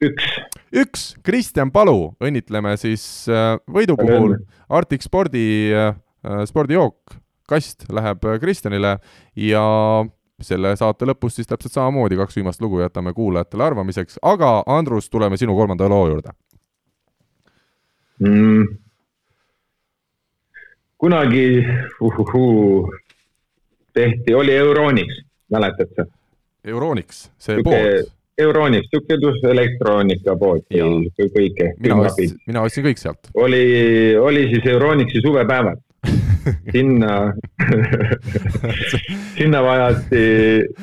üks. üks, Kristjan Palu, õnnitleme siis äh, võidu puhul Arctic Spordi äh, spordijook, kast läheb Kristjanile ja selle saate lõpus siis täpselt samamoodi kaks viimast lugu jätame kuulajatele arvamiseks, aga Andrus, tuleme sinu kolmanda loo juurde mm.? kunagi uhuhuu, tehti, oli Euronics, mäletad sa? Euronics, see Suke, pood? Euronics, niisugune elektroonikapood, kõike. mina ostsin, mina ostsin kõik sealt. oli, oli siis Euronixi suvepäevad <laughs> sinna <laughs> <laughs> sinna vajati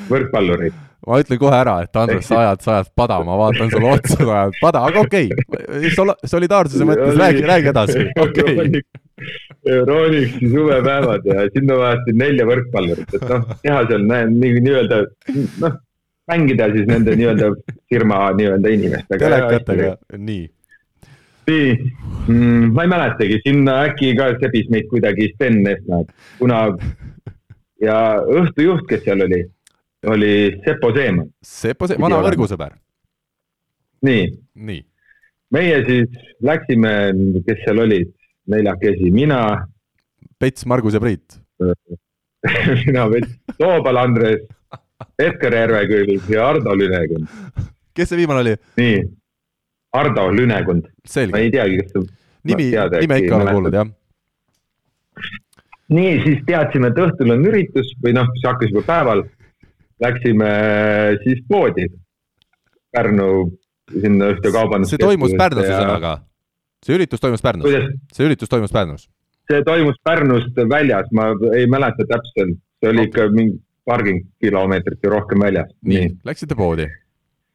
võrkpallureid ma ütlen kohe ära, et Andres, sa ajad, sa ajad pada, ma vaatan sulle otsa, sa ajad pada, aga okei okay. Sol, solidaarsuse mõttes räägi, räägi edasi, okei okay.. Euronixi suvepäevad ja sinna vajati nelja võrkpallurit, et noh, teha seal nii-öelda noh, mängida siis nende nii-öelda firma nii-öelda inimestega. telekatega, nii. nii mm,, ma ei mäletagi, sinna äkki ka sebis meid kuidagi Sten Esna, kuna ja õhtujuht, kes seal oli oli Sepo Seeman. Sepo Seeman, vana võrgusõber. nii. nii. meie siis läksime, kes seal olid, neljakesi, mina. Pets, Margus ja Priit <laughs> mina, Pets, Toobal Andres, Edgar Järvekülg ja Ardo Lünekund. kes see viimane oli? nii, Ardo Lünekund. ma ei teagi, kas see nimi, nime ikka olen kuulnud, jah nii, siis teadsime, et õhtul on üritus või noh, see hakkas juba päeval läksime siis poodi Pärnu sinna ühte kaubandus. see toimus Pärnus ühesõnaga ja..., see üritus toimus Pärnus, see üritus toimus Pärnus? see toimus Pärnust väljas, ma ei mäleta täpselt, see oli ikka mingi paarkümmend kilomeetrit ja rohkem väljas. nii, nii., läksite poodi?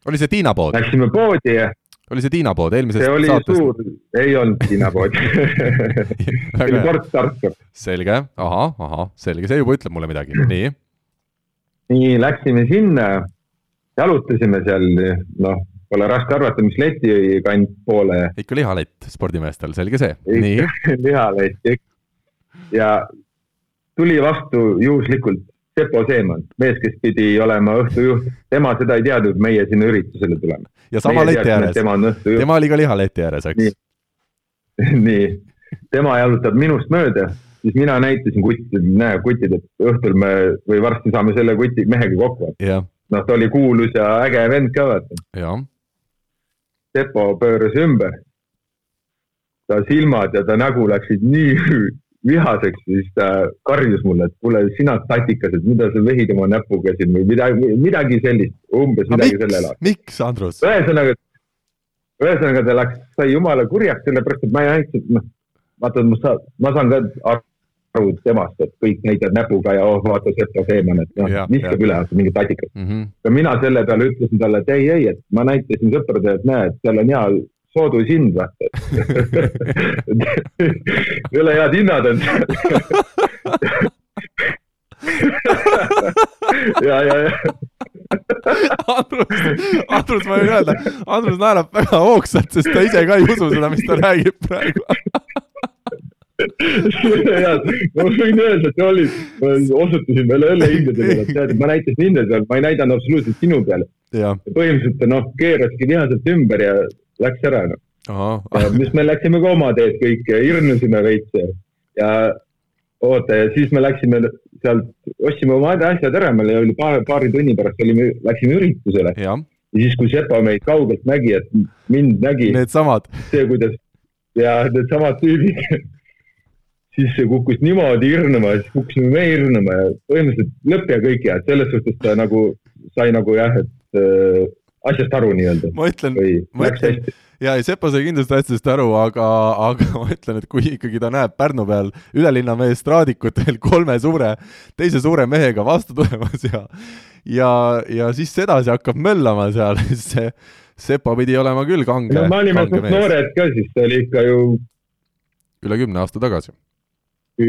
oli see Tiina pood? Läksime poodi ja oli see Tiina pood eelmisest see oli saatest? suur, ei olnud Tiina pood <laughs> see oli Port Tartu. selge, ahah, ahah, selge, see juba ütleb mulle midagi, <clears throat> nii nii läksime sinna, jalutasime seal, noh, pole raske arvata, mis leti kant poole. ikka lihalett spordimeestel, selge see. <laughs> lihalett, ja tuli vastu juhuslikult Sepo Seeman, mees, kes pidi olema õhtujuht, tema seda ei teadnud, meie sinna üritusele tuleme. ja sama leti ääres, tema, tema oli ka lihaleti ääres, eks? <laughs> nii, tema jalutab minust mööda siis mina näitasin kuttidele, näe kutid, et õhtul me või varsti saame selle kuti mehega kokku. noh, ta oli kuulus ja äge vend ka vaata. Sepo pööras ümber. ta silmad ja ta nägu läksid nii <laughs> vihaseks, siis ta karjus mulle, et kuule, sina tatikas, et mida sa vehid oma näpuga siin või midagi, midagi sellist, umbes aga midagi selle miks laadi., miks, Andrus? ühesõnaga, ühesõnaga ta läks, sai jumala kurjaks, sellepärast et ma ei andnud, noh, vaata, ma saan, ma saan ka aru temast, et kõik näitavad näpuga ja oh, vaata, Sepo Seeman, et noh viskab üle, mingi tatikas. Mhm. ja mina selle peale ütlesin talle, et ei, ei, et ma näitasin sõpradele, et näe, et seal on hea soodushind, vaata. <laughs> jõle head hinnad on <laughs> ja, ja, ja Andrus, Andrus, ma võin öelda, Andrus naerab väga hoogsalt, sest ta ise ka ei usu seda, mis ta räägib praegu. <laughs> ma võin öelda, et oli, ma osutasin veel õllehindadele, et tead, ma näitasin hinda seal, ma ei näidanud absoluutselt sinu peale. põhimõtteliselt noh, keeraski vihaselt ümber ja läks ära noh. mis me läksime ka oma teed kõik ja hirmusime veits ja, oota ja siis me läksime sealt, ostsime oma asjad ära, meil oli paar, paari tunni pärast olime, läksime üritusele. Ja siis, kui Sepa meid kaugelt nägi, et mind nägi Need... needsamad, see, kuidas ja needsamad tüübid, <laughs> siis see kukkus niimoodi hirnuma ja siis kukkusime me hirnuma ja põhimõtteliselt lõpp ja kõik ja selles suhtes ta nagu sai nagu jah, et äh, asjast aru nii-öelda. Ma ütlen, <laughs> ma ütlen- ja ei, Sepo sai kindlasti asjadest aru, aga, aga ma ütlen, et kui ikkagi ta näeb Pärnu peal ülelinna mees Straadikutel kolme suure, teise suure mehega vastu tulemas ja ja, ja siis sedasi hakkab möllama seal, <laughs> siis see Sepo pidi olema küll kange no, me olime suht noored ka siis, see oli ikka ju üle kümne aasta tagasi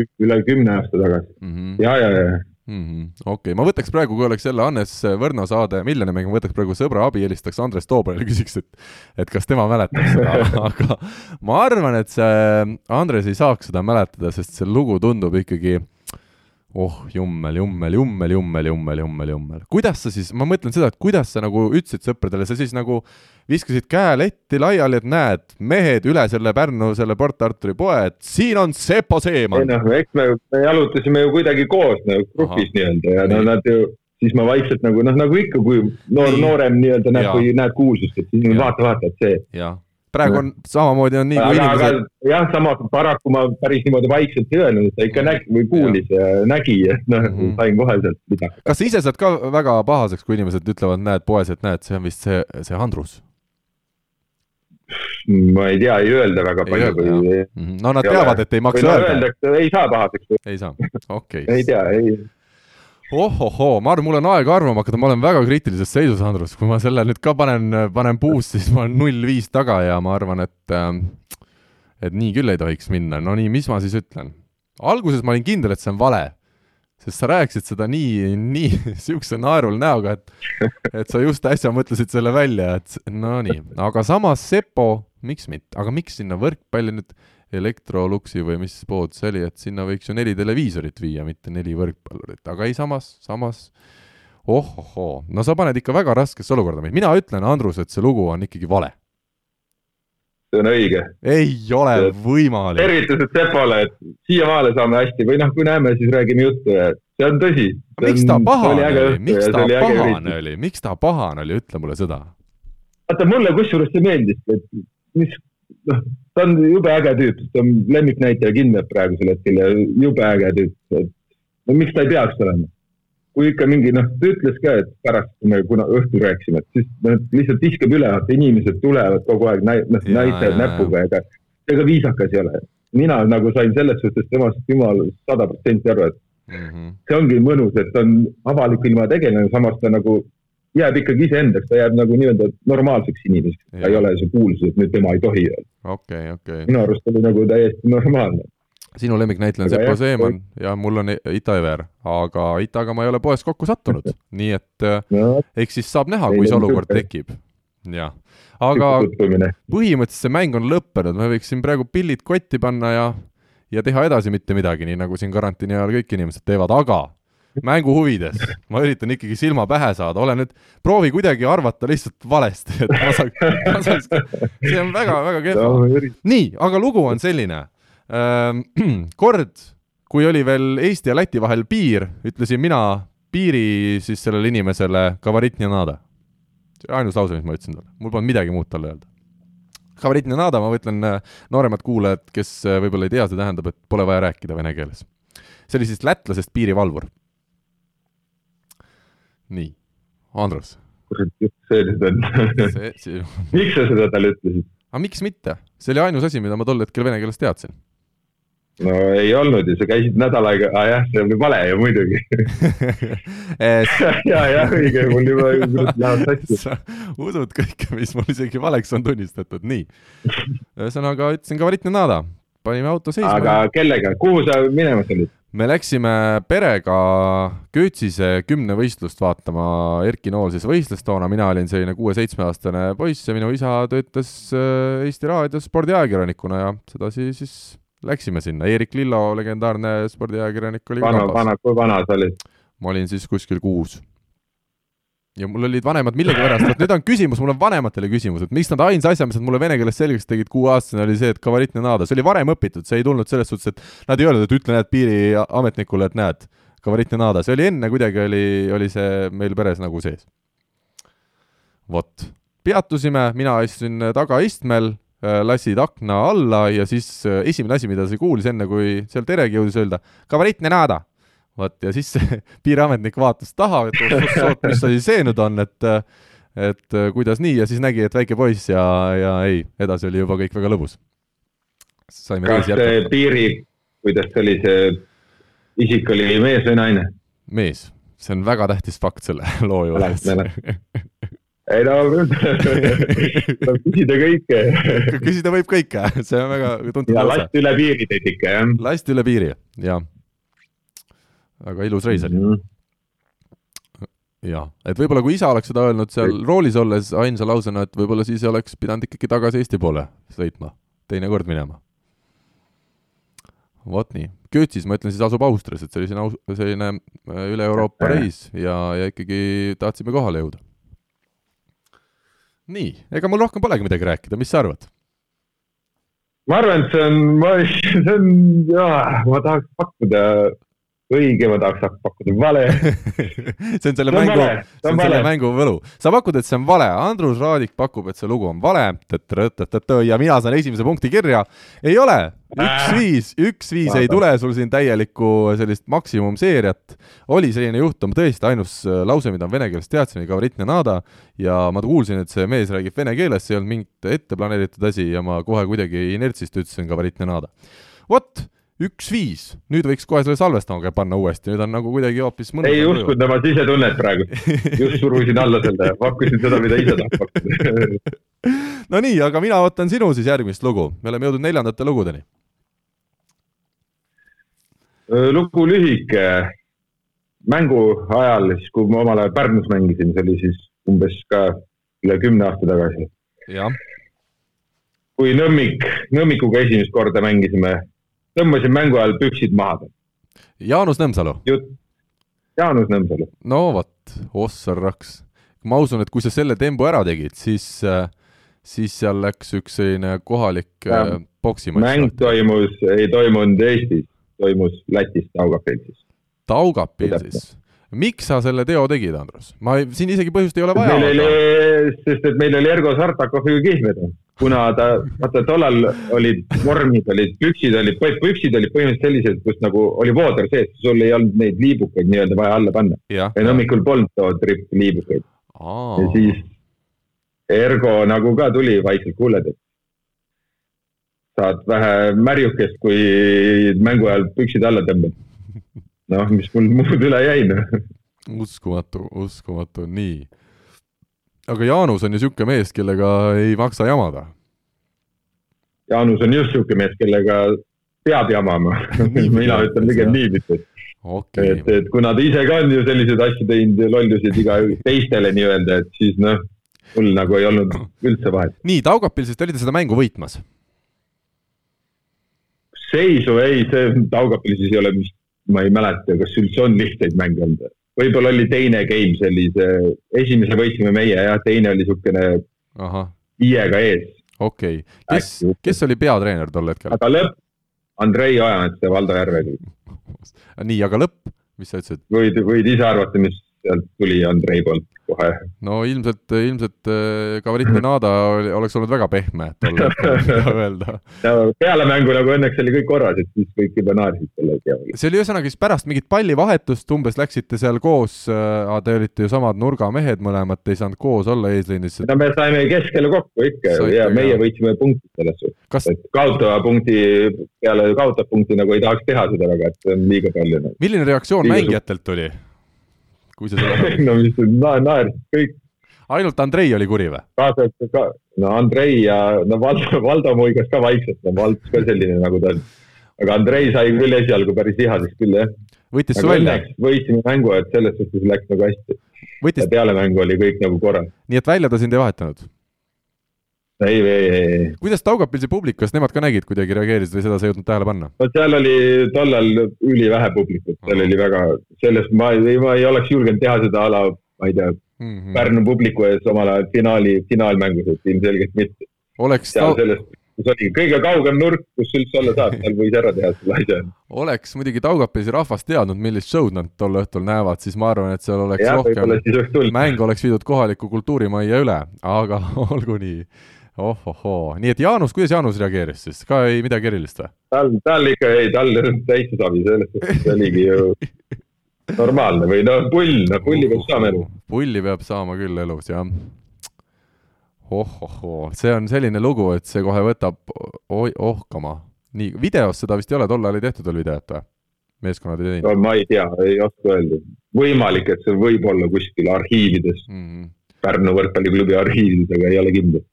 üle kümne aasta tagasi. mm. -hmm. ja, ja, ja Mm -hmm. okei okay., ma võtaks praegu, kui oleks jälle Hannes Võrno saade Miljonimäng, ma võtaks praegu sõbra abi, helistaks Andres Toobrele, küsiks, et et kas tema mäletab seda, <laughs> aga ma arvan, et see Andres ei saaks seda mäletada, sest see lugu tundub ikkagi oh jummel, jummel, jummel, jummel, jummel, jummel, jummel. kuidas sa siis, ma mõtlen seda, et kuidas sa nagu ütlesid sõpradele, sa siis nagu viskasid käe letti laiali, et näed, mehed üle selle Pärnu, selle Port Arturi poe, et siin on Sepo ei Seeman. noh, eks me, me jalutasime ju kuidagi koos nagu grupis nii-öelda ja no nad ju, siis ma vaikselt nagu noh, nagu ikka, kui noor noorem nii-öelda näeb, kui näed kuulsust, et siis Jaa. vaata, vaata, et see. Praegu on samamoodi on nii, kui inimesed jah, samas paraku ma päris niimoodi vaikselt ei öelnud, et ta ikka nägi või kuulis ja, ja nägi, et noh mm Mhm. -hmm. sain kohe sealt midagi. kas sa ise saad ka väga pahaseks, kui inimesed ütlevad, näed poes, et näed, see on vist see, see Andrus ma ei tea, ei öelda väga Ei palju või? -hmm. no nad Ei teavad, et ei maksa öelda. ei saa pahaseks, ei saa, <laughs> okei ei okay.. tea, ei. ohohoo, ma arvan, mul on aega arvama hakata, ma olen väga kriitilises seisus, Andrus, kui ma selle nüüd ka panen, panen puust, siis ma olen null viis taga ja ma arvan, et et nii küll ei tohiks minna, no nii, mis ma siis ütlen? alguses ma olin kindel, et see on vale, sest sa rääkisid seda nii, nii <laughs> siukse naerul näoga, et et sa just äsja mõtlesid selle välja, et no nii, aga samas Sepo, miks mitte, aga miks sinna võrkpalli nüüd Electroluxi või mis pood see oli, et sinna võiks ju neli televiisorit viia, mitte neli võrkpallurit, aga ei, samas, samas ohohoo, no sa paned ikka väga raskesse olukorda meid, mina ütlen, Andrus, et see lugu on ikkagi vale. see on õige. ei ole võimalik. tervitused Sepole, et siiamaale saame hästi või noh, kui näeme, siis räägime juttu ja see on tõsi. miks ta pahane oli, miks ta pahane oli, miks ta pahane oli, ütle mulle seda. vaata mulle kusjuures see meeldis, et mis, noh, <laughs> ta on jube äge tüüp, ta on lemmiknäitleja kindlalt praegusel hetkel ja jube äge tüüp, et no miks ta ei peaks olema. kui ikka mingi noh, ta ütles ka, et pärast, kui me kuna õhtul rääkisime, et siis noh, lihtsalt viskab üle, et inimesed tulevad kogu aeg näi-, noh, näitavad näpuga, ega, ega viisakas ei ole. mina nagu sain selles suhtes temast jumal sada protsenti aru, et Mhm. see ongi mõnus, et ta on avaliku ilma tegelane, samas ta nagu jääb ikkagi iseendaks, ta jääb nagu nii-öelda normaalseks inimeseks, ta ei ole see kuulsus, et nüüd tema ei tohi öelda. okei, okei. minu arust oli nagu täiesti normaalne. sinu lemmiknäitleja on jah, Seeman ja mul on Ita Ever, aga Itaga ma ei ole poes kokku sattunud, <laughs> nii et äh, no. eks siis saab näha, kui see olukord tekib. jah, aga põhimõtteliselt see mäng on lõppenud, me võiks siin praegu pillid kotti panna ja ja teha edasi mitte midagi, nii nagu siin karantiini ajal kõik inimesed teevad, aga mängu huvides ma üritan ikkagi silma pähe saada, ole nüüd, proovi kuidagi arvata lihtsalt valesti, et ma saaks, ma saaks, see on väga-väga kehva. nii, aga lugu on selline. <clears throat> kord, kui oli veel Eesti ja Läti vahel piir, ütlesin mina piiri siis sellele inimesele Kavaritni nada. see oli ainus lause, mis ma ütlesin talle, mul polnud midagi muud talle öelda. Kavaritni nada, ma mõtlen, nooremad kuulajad, kes võib-olla ei tea, see tähendab, et pole vaja rääkida vene keeles. see oli siis lätlasest piirivalvur. Nii, Andrus. kurat, just see on. <laughs> miks sa seda talle ütlesid? aga miks mitte, see oli ainus asi, mida ma tol hetkel vene keeles teadsin no ei olnud ju, sa käisid nädal aega, aa jah, see oli vale ju muidugi <laughs> <laughs> ja, jah, õige, mul juba läheb sassi. sa usud kõike, mis mul isegi valeks on tunnistatud, nii. ühesõnaga ütlesin ka Varitne Nada, panime auto seisma. aga kellega, kuhu sa minemas olid? Me läksime perega Köötsise kümnevõistlust vaatama, Erki Nool siis võistles toona, mina olin selline kuue-seitsmeaastane poiss ja minu isa töötas äh, Eesti Raadios spordiajakirjanikuna ja sedasi siis läksime sinna, Eerik Lillo, legendaarne spordiajakirjanik oli vana, vana, kui vana sa olid? ma olin siis kuskil kuus. Ja mul olid vanemad millegipärast, vot nüüd on küsimus, mul on vanematele küsimus, et miks nad ainsa asja, mis nad mulle vene keeles selgeks tegid kuueaastasena, oli see, et kavaritne naada, see oli varem õpitud, see ei tulnud selles suhtes, et nad ei öelnud, et ütle näed piiriametnikule, et näed, kavaritne naada, see oli enne kuidagi oli, oli see meil peres nagu sees. vot, peatusime, mina istusin tagaistmel Äh, lasid akna alla ja siis äh, esimene asi, mida sa kuulis enne, kui seal teregi jõudis öelda, kavaritne nada. Vot, ja siis see <laughs> piiriametnik vaatas taha, et oot-oot, mis asi see nüüd on, et et äh, kuidas nii ja siis nägi, et väike poiss ja, ja ei, edasi oli juba kõik väga lõbus. kas see piiri, kuidas see oli, see isik oli mees või naine? mees, see on väga tähtis fakt selle <laughs> loo juures <laughs> ei no saab küsida kõike küsida võib kõike, see on väga tuntud ja last üle piiri teid ikka, jah? last üle piiri, jah. Väga ilus reis oli mm. -hmm. jah, et võib-olla kui isa oleks seda öelnud seal roolis olles ainsa lausena, et võib-olla siis oleks pidanud ikkagi tagasi Eesti poole sõitma, teinekord minema. vot nii, Köötsis, ma ütlen siis, asub Austrias, et see oli selline, selline äh, üle Euroopa reis ja, ja ikkagi tahtsime kohale jõuda nii, ega mul rohkem polegi midagi rääkida, mis sa arvad? ma arvan, et see on, ma, <laughs> see on, ma tahaks pakkuda õige, ma tahaks pakkuda vale. <laughs> See on selle see mängu, see on selle mängu võlu. sa pakud, et see on vale, Andrus Raadik pakub, et see lugu on vale, ja mina saan esimese punkti kirja. ei ole, üks-viis, üks-viis ei tule sul siin täielikku sellist maksimumseeriat. oli selline juhtum, tõesti ainus äh, lause, mida ma vene keeles teadsin, oli Gavritne Nada ja ma kuulsin, et see mees räägib vene keeles, see ei olnud mingit ette planeeritud asi ja ma kohe kuidagi inertsist ütlesin Gavritne Nada. vot üks-viis, nüüd võiks kohe selle salvestama panna uuesti, nüüd on nagu kuidagi hoopis mõnus. ei uskunud oma sisetunnet praegu, just surusin alla selle pakkusin seda, mida ise tahab pakkuda. No nii, aga mina võtan sinu siis järgmist lugu, me oleme jõudnud neljandate lugudeni. lugu lühike, mängu ajal, siis kui ma omal ajal Pärnus mängisin, see oli siis umbes ka üle kümne aasta tagasi. kui Nõmmik, Nõmmikuga esimest korda mängisime tõmbasin mängu ajal püksid maha. Jaanus Nõmsalu? Jaanus Nõmsalu. no vot, ossar raks. ma usun, et kui sa selle tembu ära tegid, siis, äh, siis seal läks üks selline kohalik äh, poksimatš. mäng toimus, ei toimunud Eestis, toimus Lätis Taugapilsis. Taugapilsis? miks sa selle teo tegid, Andrus? ma ei, siin isegi põhjust ei ole vaja. sest et meil oli Ergo Sartakoviga kihlved kuna ta, vaata tollal olid vormid olid, püksid olid, püksid olid põhimõtteliselt sellised, kus nagu oli vooder sees, sul ei olnud neid liibukaid nii-öelda vaja alla panna. ja hommikul polnud too trip liibukaid. ja siis Ergo nagu ka tuli vaikselt, kuule, et saad vähe märjukest, kui mängu ajal püksid alla tõmbad. <laughs> noh, mis mul muud üle jäi, noh. uskumatu, uskumatu, nii aga Jaanus on ju niisugune mees, kellega ei maksa jamada. Jaanus on just niisugune mees, kellega peab jamama <laughs> mina ütlen pigem niiviisi okay.. et, et kuna ta ise ka on ju selliseid asju teinud ja lollusid iga, teistele nii-öelda, et siis noh, mul nagu ei olnud üldse vahet. nii, Taugapilsist olite seda mängu võitmas? seisu ei, see Taugapilsis ei ole vist, ma ei mäleta, kas üldse on lihtsaid mänge olnud võib-olla oli teine game sellise, esimese võitsime meie ja teine oli niisugune viiega ees. okei okay., kes, kes oli peatreener tol hetkel? aga lõpp, Andrei Ojamets ja Valdo Järveküll. <laughs> nii, aga lõpp, mis sa ütlesid? võid, võid ise arvata, mis sealt tuli Andrei poolt kohe. no ilmselt, ilmselt Gavarit äh, <laughs> Benada oli, oleks olnud väga pehme tol hetkel <laughs> öelda. peale mängu nagu õnneks oli kõik korras, et siis kõik juba naersid selle peale. see oli ühesõnaga siis pärast mingit pallivahetust, umbes läksite seal koos äh,, te olite ju samad nurgamehed mõlemad, te ei saanud koos olla eesliinis. no me saime keskele kokku ikka Saite, ja meie võitsime punkti selles suhtes Kas.... et kaotava punkti peale kaotav punkti nagu ei tahaks teha seda väga, et see on liiga palju. milline reaktsioon liiga mängijatelt oli? Kui sa seda <laughs> no mis na, naersid kõik. ainult Andrei oli kuri või? kaasa arvatud ka, no Andrei ja no Valdo, Valdo muigas ka vaikselt, no Valdo ka selline nagu ta on. aga Andrei sai küll esialgu päris vihaseks küll jah. võttis su välja? võitsime mängu, et selles suhtes läks nagu hästi Võttis... peale mängu oli kõik nagu korras. nii et välja ta sind ei vahetanud? Ei, ei, ei. kuidas Taugapilsi publik, kas nemad ka nägid kuidagi, reageerisid või seda sa ei jõudnud tähele panna? no seal oli tollal ülivähe publikut, seal oli väga, sellest ma ei, ma ei oleks julgenud teha seda ala, ma ei tea mm, -hmm. Pärnu publiku ees omal ajal finaali, finaalmängus, et ilmselgelt mitte. oleks seal sellest, kus oli kõige kaugem nurk, kus üldse olla saab, seal võis ära teha selle asja. oleks muidugi Taugapilsi rahvas teadnud, millist show'd nad tol õhtul näevad, siis ma arvan, et seal oleks ja, rohkem, mäng oleks viidud kohaliku kultuurimajja üle, aga <laughs> olgu nii ohohoo, nii et Jaanus, kuidas Jaanus reageeris siis, ka ei midagi erilist või? tal, tal ikka ei, tal täitsa savi, selles suhtes see oligi ju normaalne või no pull, no pulli peab saama elus. pulli peab saama küll elus, jah. ohohoo, see on selline lugu, et see kohe võtab ohkama. nii, videos seda vist ei ole, tol ajal ei tehtud veel videot või? meeskonnad ei teinud no,? ma ei tea, ei oska öelda. võimalik, et see võib olla kuskil arhiivides mm. -hmm. Pärnu võrkpalliklubi arhiivides, aga ei ole kindel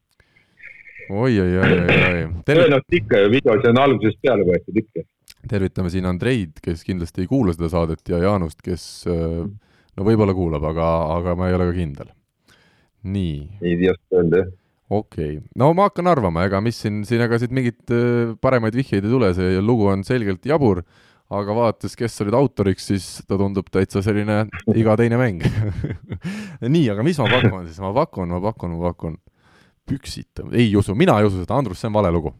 oi, oi, oi, oi, oi. tõenäoliselt ikka ju videos on algusest peale võetud ikka. tervitame siin Andreid, kes kindlasti ei kuula seda saadet ja Jaanust, kes äh, no võib-olla kuulab, aga, aga ma ei ole ka kindel. nii. ei oska öelda, jah okei okay., no ma hakkan arvama, ega mis siin, siin ega siit mingit äh, paremaid vihjeid ei tule, see lugu on selgelt jabur, aga vaadates, kes olid autoriks, siis ta tundub täitsa selline iga teine mäng <laughs> nii, aga mis ma pakun siis, ma pakun, ma pakun, ma pakun püksitav, ei usu, mina ei usu seda, Andrus, see on vale lugu.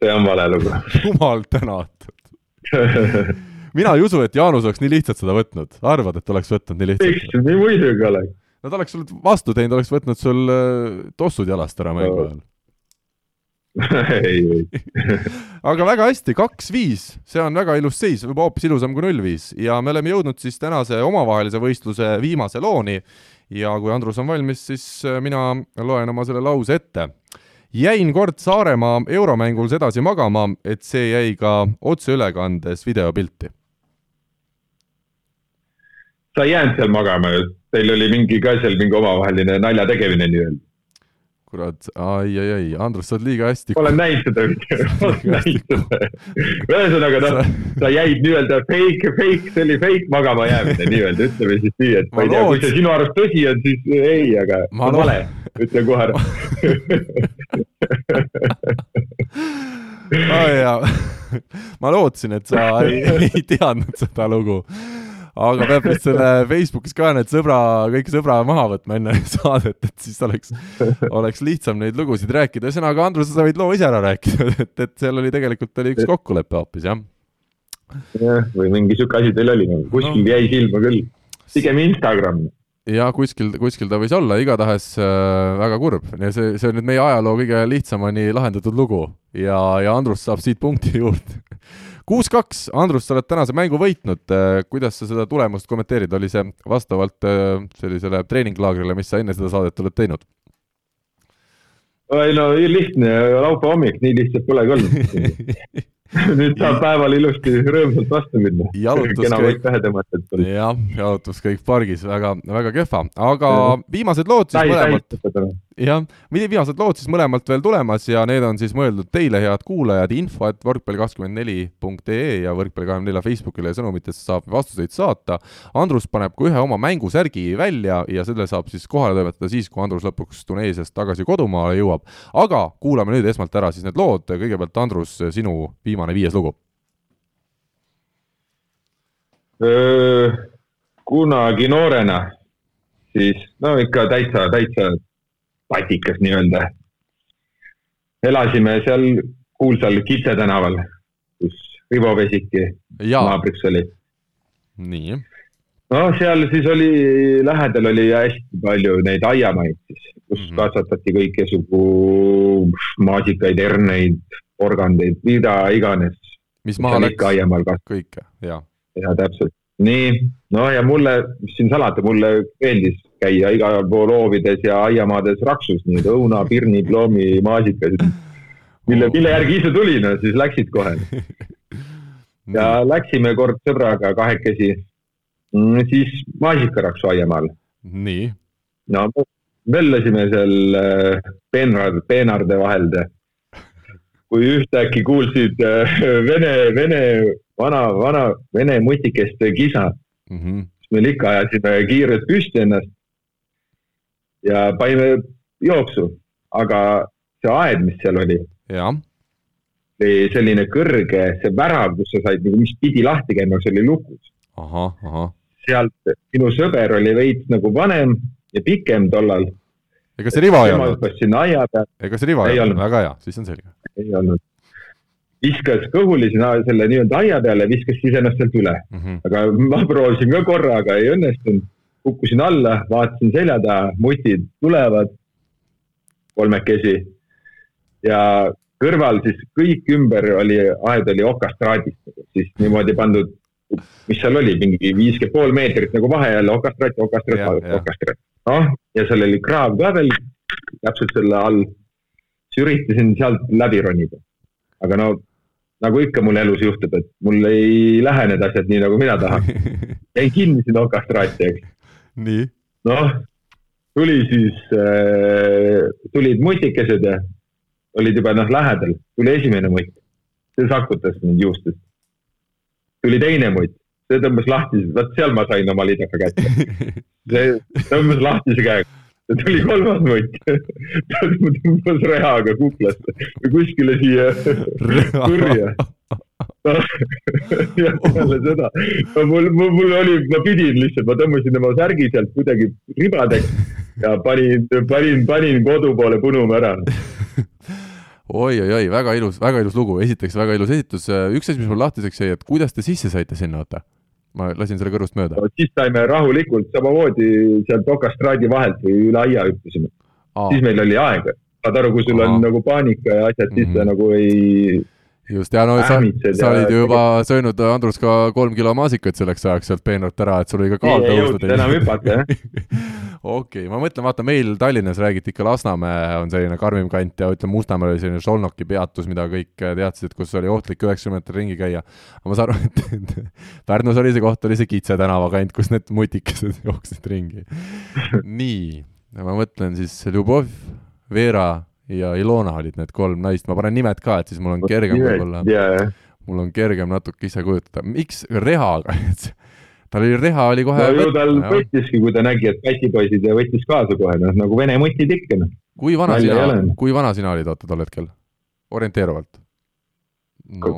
see on vale lugu. <laughs> Jumal tänatud. Mina ei usu, et Jaanus oleks nii lihtsalt seda võtnud, arvad, et oleks võtnud nii lihtsalt? miks, muidugi oleks. ta oleks sulle vastu teinud, oleks võtnud sul äh, tossud jalast ära mängu ajal. <laughs> Ei, ei. <laughs> Aga väga hästi, kaks-viis, see on väga ilus seis, juba hoopis ilusam kui null-viis ja me oleme jõudnud siis tänase omavahelise võistluse viimase looni ja kui Andrus on valmis, siis äh, mina loen oma selle lause ette. jäin kord Saaremaa euromängul sedasi magama, et see jäi ka otseülekandes videopilti. sa ei jäänud seal magama ju, teil oli mingi ka seal mingi omavaheline nalja tegemine nii-öelda kurat, ai, ai, ai, Andrus, sa oled liiga hästi. olen näinud seda, seda. <laughs> ühesõnaga, noh, sa jäid nii-öelda fake, fake, see oli fake magama jäämine nii-öelda, ütleme siis nii, et ma, ma ei tea, kui see sinu arust tõsi on, siis ei, aga ma vale, ütlen kohe ära <laughs> oh, jaa. <laughs> ma lootsin, et sa ei, ei teadnud seda lugu aga peab vist selle Facebookis ka need sõbra, kõik sõbra maha võtma enne <laughs> saadet, et siis oleks, oleks lihtsam neid lugusid rääkida. ühesõnaga, Andrus, sa võid loo ise ära rääkida, <laughs> et, et seal oli tegelikult oli üks kokkulepe hoopis, jah? jah, või mingi sihuke asi teil oli, kuskil no. jäi silma küll. pigem Instagram ja kuskil, kuskil ta võis olla, igatahes äh, väga kurb. Ja see, see on nüüd meie ajaloo kõige lihtsamini lahendatud lugu. Ja, ja Andrus saab siit punkti juurde. <laughs> Kuus-kaks, Andrus, sa oled tänase mängu võitnud, äh, kuidas sa seda tulemust kommenteerid, oli see vastavalt äh, sellisele treeninglaagrile, mis sa enne seda saadet oled teinud? ei no lihtne, laupäeva hommik, nii lihtsalt polegi olnud <laughs> <laughs> nüüd saab päeval ilusti rõõmsalt vastu minna. jalutuskäik, jah, jalutuskäik pargis. Väga, väga kehva, aga viimased lood siis mõlemalt, jah, viimased lood siis mõlemalt veel tulemas ja need on siis mõeldud teile, head kuulajad, info et võrkpalli24.ee ja Võrkpalli24 Facebookile ja sõnumitesse saab vastuseid saata. Andrus paneb ka ühe oma mängusärgi välja ja selle saab siis kohale toimetada siis, kui Andrus lõpuks Tuneesiast tagasi kodumaale jõuab. aga kuulame nüüd esmalt ära siis need lood, kõigepealt Andrus, sinu viimane viimane viies lugu? kunagi noorena, siis no ikka täitsa, täitsa patikas nii-öelda. elasime seal kuulsal Kitse tänaval, kus Rivo Vesiki naabriks oli. nii no seal siis oli, lähedal oli hästi palju neid aiamaid siis, kus mm -hmm. kasvatati kõikesugu maasikaid, herneid, porgandeid, mida iganes. mis maha läks? kõike, jaa. jaa, täpselt. nii, no ja mulle, mis siin salata, mulle meeldis käia igal pool hoovides ja aiamaades raksus, nii õuna, pirni, ploomi, maasikaid. mille mille järgi ise tulin, siis läksid kohe <laughs> ja läksime kord sõbraga kahekesi Mm, siis maasikaraksu aiamaal. nii. no möllasime seal äh, peenrad, peenarde vahelde. Kui ühtäkki kuulsid äh, vene, vene, vana, vana vene mutikeste kisa mm, -hmm. siis me ikka ajasime kiirelt püsti ennast. ja panime jooksu, aga see aed, mis seal oli. oli selline kõrge, see värav, kus sa said nagu, mis pidi lahti käima, see oli lukus. sealt minu sõber oli veits nagu vanem ja pikem tollal. Ega see Rivo ei olnud? ega see Rivo ei, ei olnud, väga hea, siis on selge. ei olnud. viskas kõhuli sinna selle nii-öelda aia peale, viskas siis ennast sealt üle mm. -hmm. aga ma proovisin ka korra, aga ei õnnestunud. kukkusin alla, vaatasin selja taha, mutid tulevad kolmekesi ja kõrval siis kõik ümber oli, aed oli okastraadist, siis niimoodi pandud mis seal oli, mingi viiskümmend pool meetrit nagu vahe jälle okastraat, okastraat, okastraat. Noh, ja seal oli kraav ka veel täpselt selle all. siis üritasin sealt läbi ronida. aga no nagu ikka mul elus juhtub, et mul ei lähe need asjad nii, nagu mina tahan. <laughs> jäin kinni sinna okastraati, eks. nii? noh, tuli siis äh,, tulid mutikesed ja olid juba noh lähedal, tuli esimene mutt. see sakutas mind juustest tuli teine mutt, see tõmbas lahti, vot seal ma sain oma lidaka kätte. see tõmbas lahti see käega. tuli kolmas mutt, ta tõmbas rehaga kuklasse või kuskile siia kurja ja peale seda, mul, mul, mul oli, ma pidin lihtsalt, ma tõmbasin oma särgi sealt kuidagi ribadeks ja panin, panin, panin kodu poole punuma ära oi-oi-oi, väga ilus, väga ilus lugu, esiteks väga ilus esitus, üks asi, mis mul lahtiseks jäi, et kuidas te sisse saite sinna, oota? Ma lasin selle kõrvust mööda no,. siis saime rahulikult samamoodi sealt okastraadi vahelt või üle aia hüppasime. siis meil oli aega, saad aru, kui sul Aa. on nagu paanika ja asjad, siis mm -hmm. sa nagu ei just, ja no sa, sa olid ju juba söönud, Andrus, ka kolm kilo maasikaid selleks ajaks sealt peenralt ära, et sul oli ka kaal tõusnud. enam hüpata, jah. <laughs> okei ma mõtlen, vaata meil Tallinnas räägiti ikka Lasnamäe on selline karmim kant ja ütleme, Mustamäel oli selline Šolnoki peatus, mida kõik teadsid, et kus oli ohtlik üheksakümne meetrit ringi käia. aga ma saan aru, et, <laughs> Pärnus oli see koht, oli see Kitse tänava kant, kus need mutikesed <laughs> jooksid ringi. nii, ma mõtlen siis Ljubov, Vera ja Ilona olid need kolm naist, ma panen nimed ka, et siis mul on kergem võib-olla yeah., mul on kergem natuke ise kujutada, miks Rehaga tal oli, Reha oli kohe no ju tal võttiski, kui ta nägi, et pätipoisid ja võttis kaasa kohe, noh nagu vene mutid ikka, noh. kui vana Nalja sina, kui vana sina olid, oota, tol hetkel? orienteeruvalt? no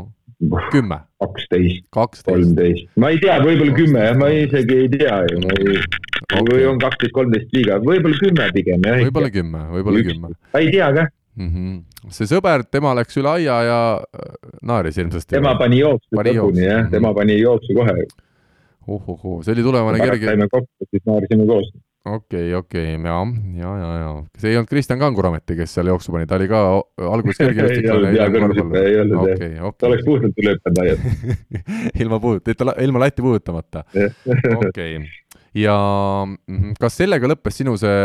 kümme. kaksteist, kolmteist, ma ei tea, võib-olla kümme jah, ma isegi ei tea ju, ma ei okay., või on kaksteist, kolmteist liiga, võib-olla kümme pigem jah. võib-olla kümme, võib-olla kümme. ma ei tea ka mm. -hmm. see sõber, tema läks üle aia ja äh, naeris ilmsesti. tema pani jooksu lõpuni jah tema pani jooksu kohe. ohohoo, see oli tulevane kerge. saime kokku, siis naersime koos okei okay,, okei okay., ja, ja, ja, ja see ei olnud Kristjan Kangur ometi, kes seal jooksu pani, ta oli ka alguses <laughs> kergejõustiklane. ei olnud, ei olnud okay, jah okay., ta oleks puhtalt üle hüpanud aias <laughs> ilma puut-, ilma latti puudutamata. <laughs> okei, ja mhm, kas sellega lõppes sinu see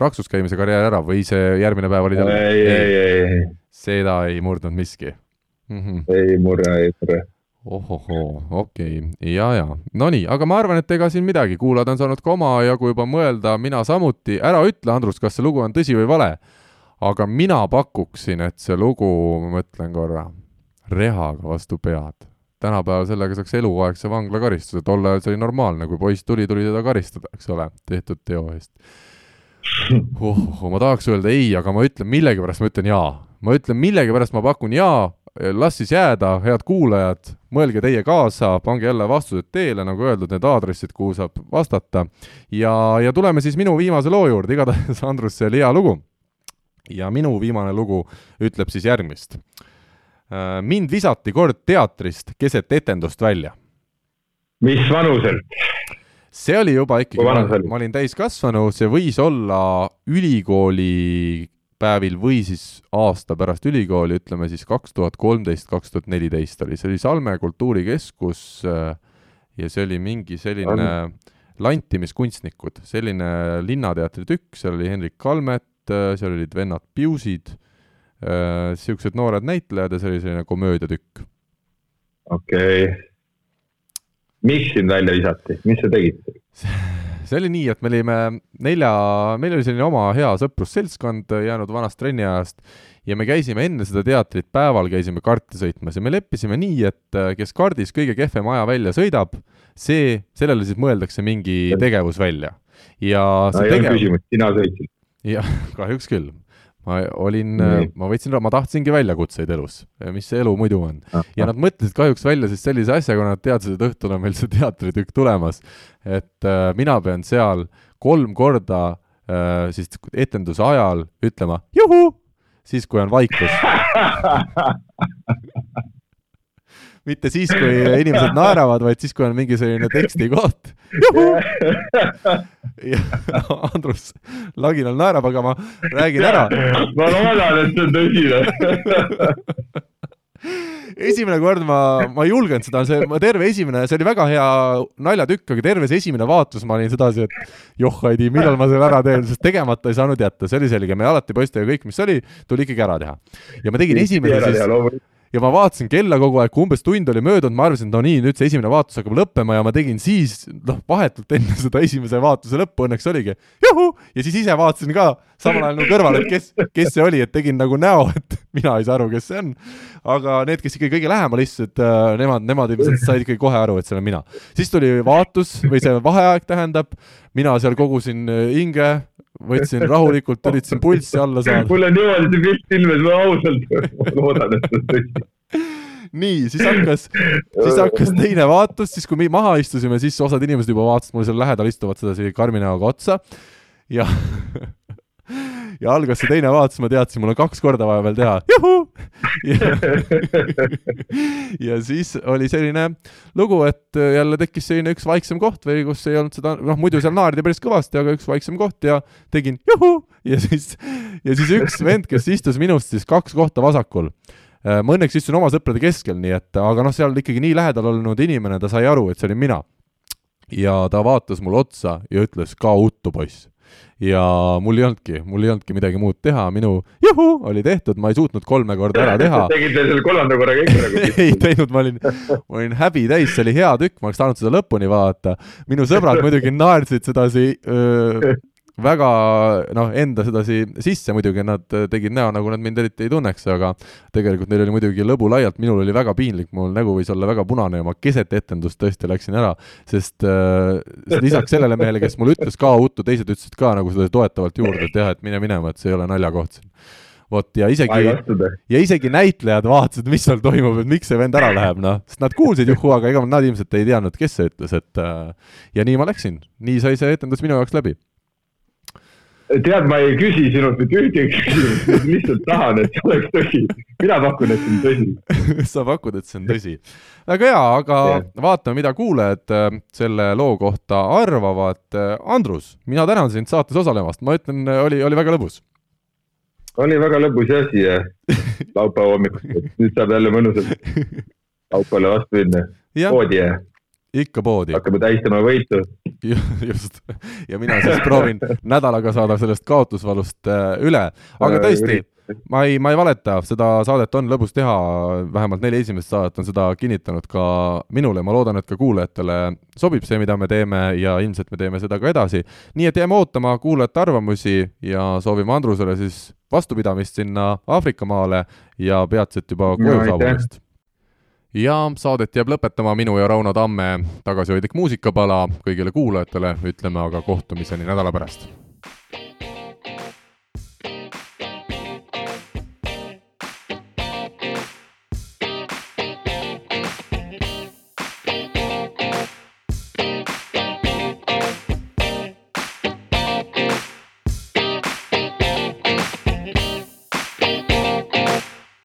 raksus käimise karjäär ära või see järgmine päev oli jälle? ei, ei, ei, ei. seda ei murdnud miski mm? -hmm. ei murra, ei murra ohohoo, okei okay., ja, ja nonii, aga ma arvan, et ega siin midagi, kuulajad on saanud ka omajagu juba mõelda, mina samuti, ära ütle, Andrus, kas see lugu on tõsi või vale, aga mina pakuksin, et see lugu, ma mõtlen korra, rehaga vastu pead. tänapäeval sellega saaks eluaegse vanglakaristuse, tol ajal see oli normaalne, kui poiss tuli, tuli teda karistada, eks ole, tehtud teo eest. oh, ma tahaks öelda ei, aga ma ütlen millegipärast, ma ütlen jaa. ma ütlen millegipärast, ma pakun jaa las siis jääda, head kuulajad, mõelge teie kaasa, pange jälle vastused teele, nagu öeldud, need aadressid, kuhu saab vastata. ja, ja tuleme siis minu viimase loo juurde, igatahes Andrus, see oli hea lugu. ja minu viimane lugu ütleb siis järgmist. Äh, mind visati kord teatrist keset etendust välja. mis vanuselt? see oli juba ikkagi, ma, ma olin täiskasvanu, see võis olla ülikooli päevil või siis aasta pärast ülikooli, ütleme siis kaks tuhat kolmteist, kaks tuhat neliteist oli, see oli Salme kultuurikeskus äh, ja see oli mingi selline lantimiskunstnikud, selline Linnateatri tükk, seal oli Hendrik Kalmet, äh, seal olid vennad Piusid, niisugused äh, noored näitlejad ja see oli selline komöödiatükk. okei. Okay miks sind välja visati, mis sa tegid? <laughs> see oli nii, et me olime nelja, meil oli selline oma hea sõprusseltskond jäänud vanast trenniajast ja me käisime enne seda teatrit päeval, käisime karti sõitmas ja me leppisime nii, et äh, kes kardis kõige kehvem aja välja sõidab, see, sellele siis mõeldakse mingi tegevus välja. ja see no, tegevus. sina sõitsid? jah, kahjuks küll ma olin, ma võtsin, ma tahtsingi väljakutseid elus, mis see elu muidu on. ja nad mõtlesid kahjuks välja siis sellise asja, kuna nad teadsid, et õhtul on meil see teatritükk tulemas, et äh, mina pean seal kolm korda äh, siis etenduse ajal ütlema juhu, siis kui on vaikus <laughs> mitte siis, kui inimesed <laughs> naeravad, vaid siis, kui on mingi selline tekstikoht. <laughs> ja Andrus laginal naerab, aga ma räägin ära. ma loodan, et see on tõsine <laughs> esimene kord ma, ma ei julgenud seda, see terve esimene, see oli väga hea naljatükk, aga terve see esimene vaatus ma olin sedasi, et joh, ei tea, millal ma selle ära teen, sest tegemata ei saanud jätta, see oli selge, me alati poistega kõik, mis oli, tuli ikkagi ära teha. ja ma tegin esimese siis ja ma vaatasin kella kogu aeg, kui umbes tund oli möödunud, ma arvasin, no nii, nüüd see esimene vaatus hakkab lõppema ja ma tegin siis, noh, vahetult enne seda esimese vaatuse lõppu õnneks oligi juhu, ja siis ise vaatasin ka samal ajal nagu kõrval, et kes, kes see oli, et tegin nagu näo, et mina ei saa aru, kes see on. aga need, kes ikkagi kõige lähemal istusid, äh, nemad, nemad ilmselt said ikkagi kohe aru, et see olen mina. siis tuli vaatus või see vaheaeg tähendab, mina seal kogusin äh, hinge, võtsin rahulikult, üritasin pulssi alla saada. <laughs> mul on niimoodi see pilt silmes, ma ausalt, <laughs> loodan, et see on tõsi nii, siis hakkas, siis hakkas teine vaatus, siis kui me maha istusime, siis osad inimesed juba vaatasid mulle seal lähedal istuvat sedasi karmi näoga otsa ja <laughs> ja algas see teine vaatus, ma teadsin, mul on kaks korda vaja veel teha, juhu! <laughs> ja siis oli selline lugu, et jälle tekkis selline üks vaiksem koht või kus ei olnud seda, noh muidu seal naerdi päris kõvasti, aga üks vaiksem koht ja tegin juhu! ja siis, ja siis üks vend, kes istus minust siis kaks kohta vasakul ma õnneks istusin oma sõprade keskel, nii et, aga noh, seal ikkagi nii lähedal olnud inimene, ta sai aru, et see olin mina. ja ta vaatas mulle otsa ja ütles, ka uttu, poiss ja mul ei olnudki, mul ei olnudki midagi muud teha, minu juhu oli tehtud, ma ei suutnud kolme korda ära teha. <laughs> tegid selle kolmanda korra kõik nagu <laughs> ei teinud, ma olin, ma olin häbi täis, see oli hea tükk, ma oleks tahtnud seda lõpuni vaadata. minu sõbrad muidugi naersid sedasi öö, väga noh, enda sedasi sisse muidugi, nad tegid näo, nagu nad mind eriti ei tunneks, aga tegelikult neil oli muidugi lõbu laialt, minul oli väga piinlik, mul nägu võis olla väga punane ja ma keset etendust tõesti läksin ära, sest äh, lisaks sellele mehele, kes mulle ütles ka uttu, teised ütlesid ka nagu seda toetavalt juurde, et jah, et mine minema, et see ei ole naljakoht siin. Vot ja isegi, ja isegi näitlejad vaatasid, mis seal toimub, et miks see vend ära läheb, noh, sest nad kuulsid juhu, aga ega nad ilmselt ei teadnud, kes see ütles, et äh, ja nii ma läksin, nii sai see etendus minu jaoks läbi tead, ma ei küsi sinult mitte ühtegi küsimust, lihtsalt tahan, et see oleks tõsi. mina pakun, et see on tõsi <laughs> sa pakud, et see on tõsi. väga hea, aga yeah. vaatame, mida kuulajad äh, selle loo kohta arvavad. Äh, Andrus, mina tänan sind saates osalemast, ma ütlen, äh, oli, oli väga lõbus. oli väga lõbus jah siia <laughs> laupäeva hommikul, nüüd saab jälle mõnusalt <laughs> laupäevale vastu minna poodi ja ikka poodi. hakkame tähistama võitu. <laughs> just, ja mina siis proovin <laughs> nädalaga saada sellest kaotusvalust äh, üle, aga tõesti, ma ei, ma ei valeta, seda saadet on lõbus teha, vähemalt neli esimest saadet on seda kinnitanud ka minule, ma loodan, et ka kuulajatele sobib see, mida me teeme ja ilmselt me teeme seda ka edasi. nii et jääme ootama kuulajate arvamusi ja soovime Andrusele siis vastupidamist sinna Aafrika maale ja peatselt juba koju saabumist ja saadet jääb lõpetama minu ja Rauno Tamme tagasihoidlik muusikapala, kõigile kuulajatele ütleme aga kohtumiseni nädala pärast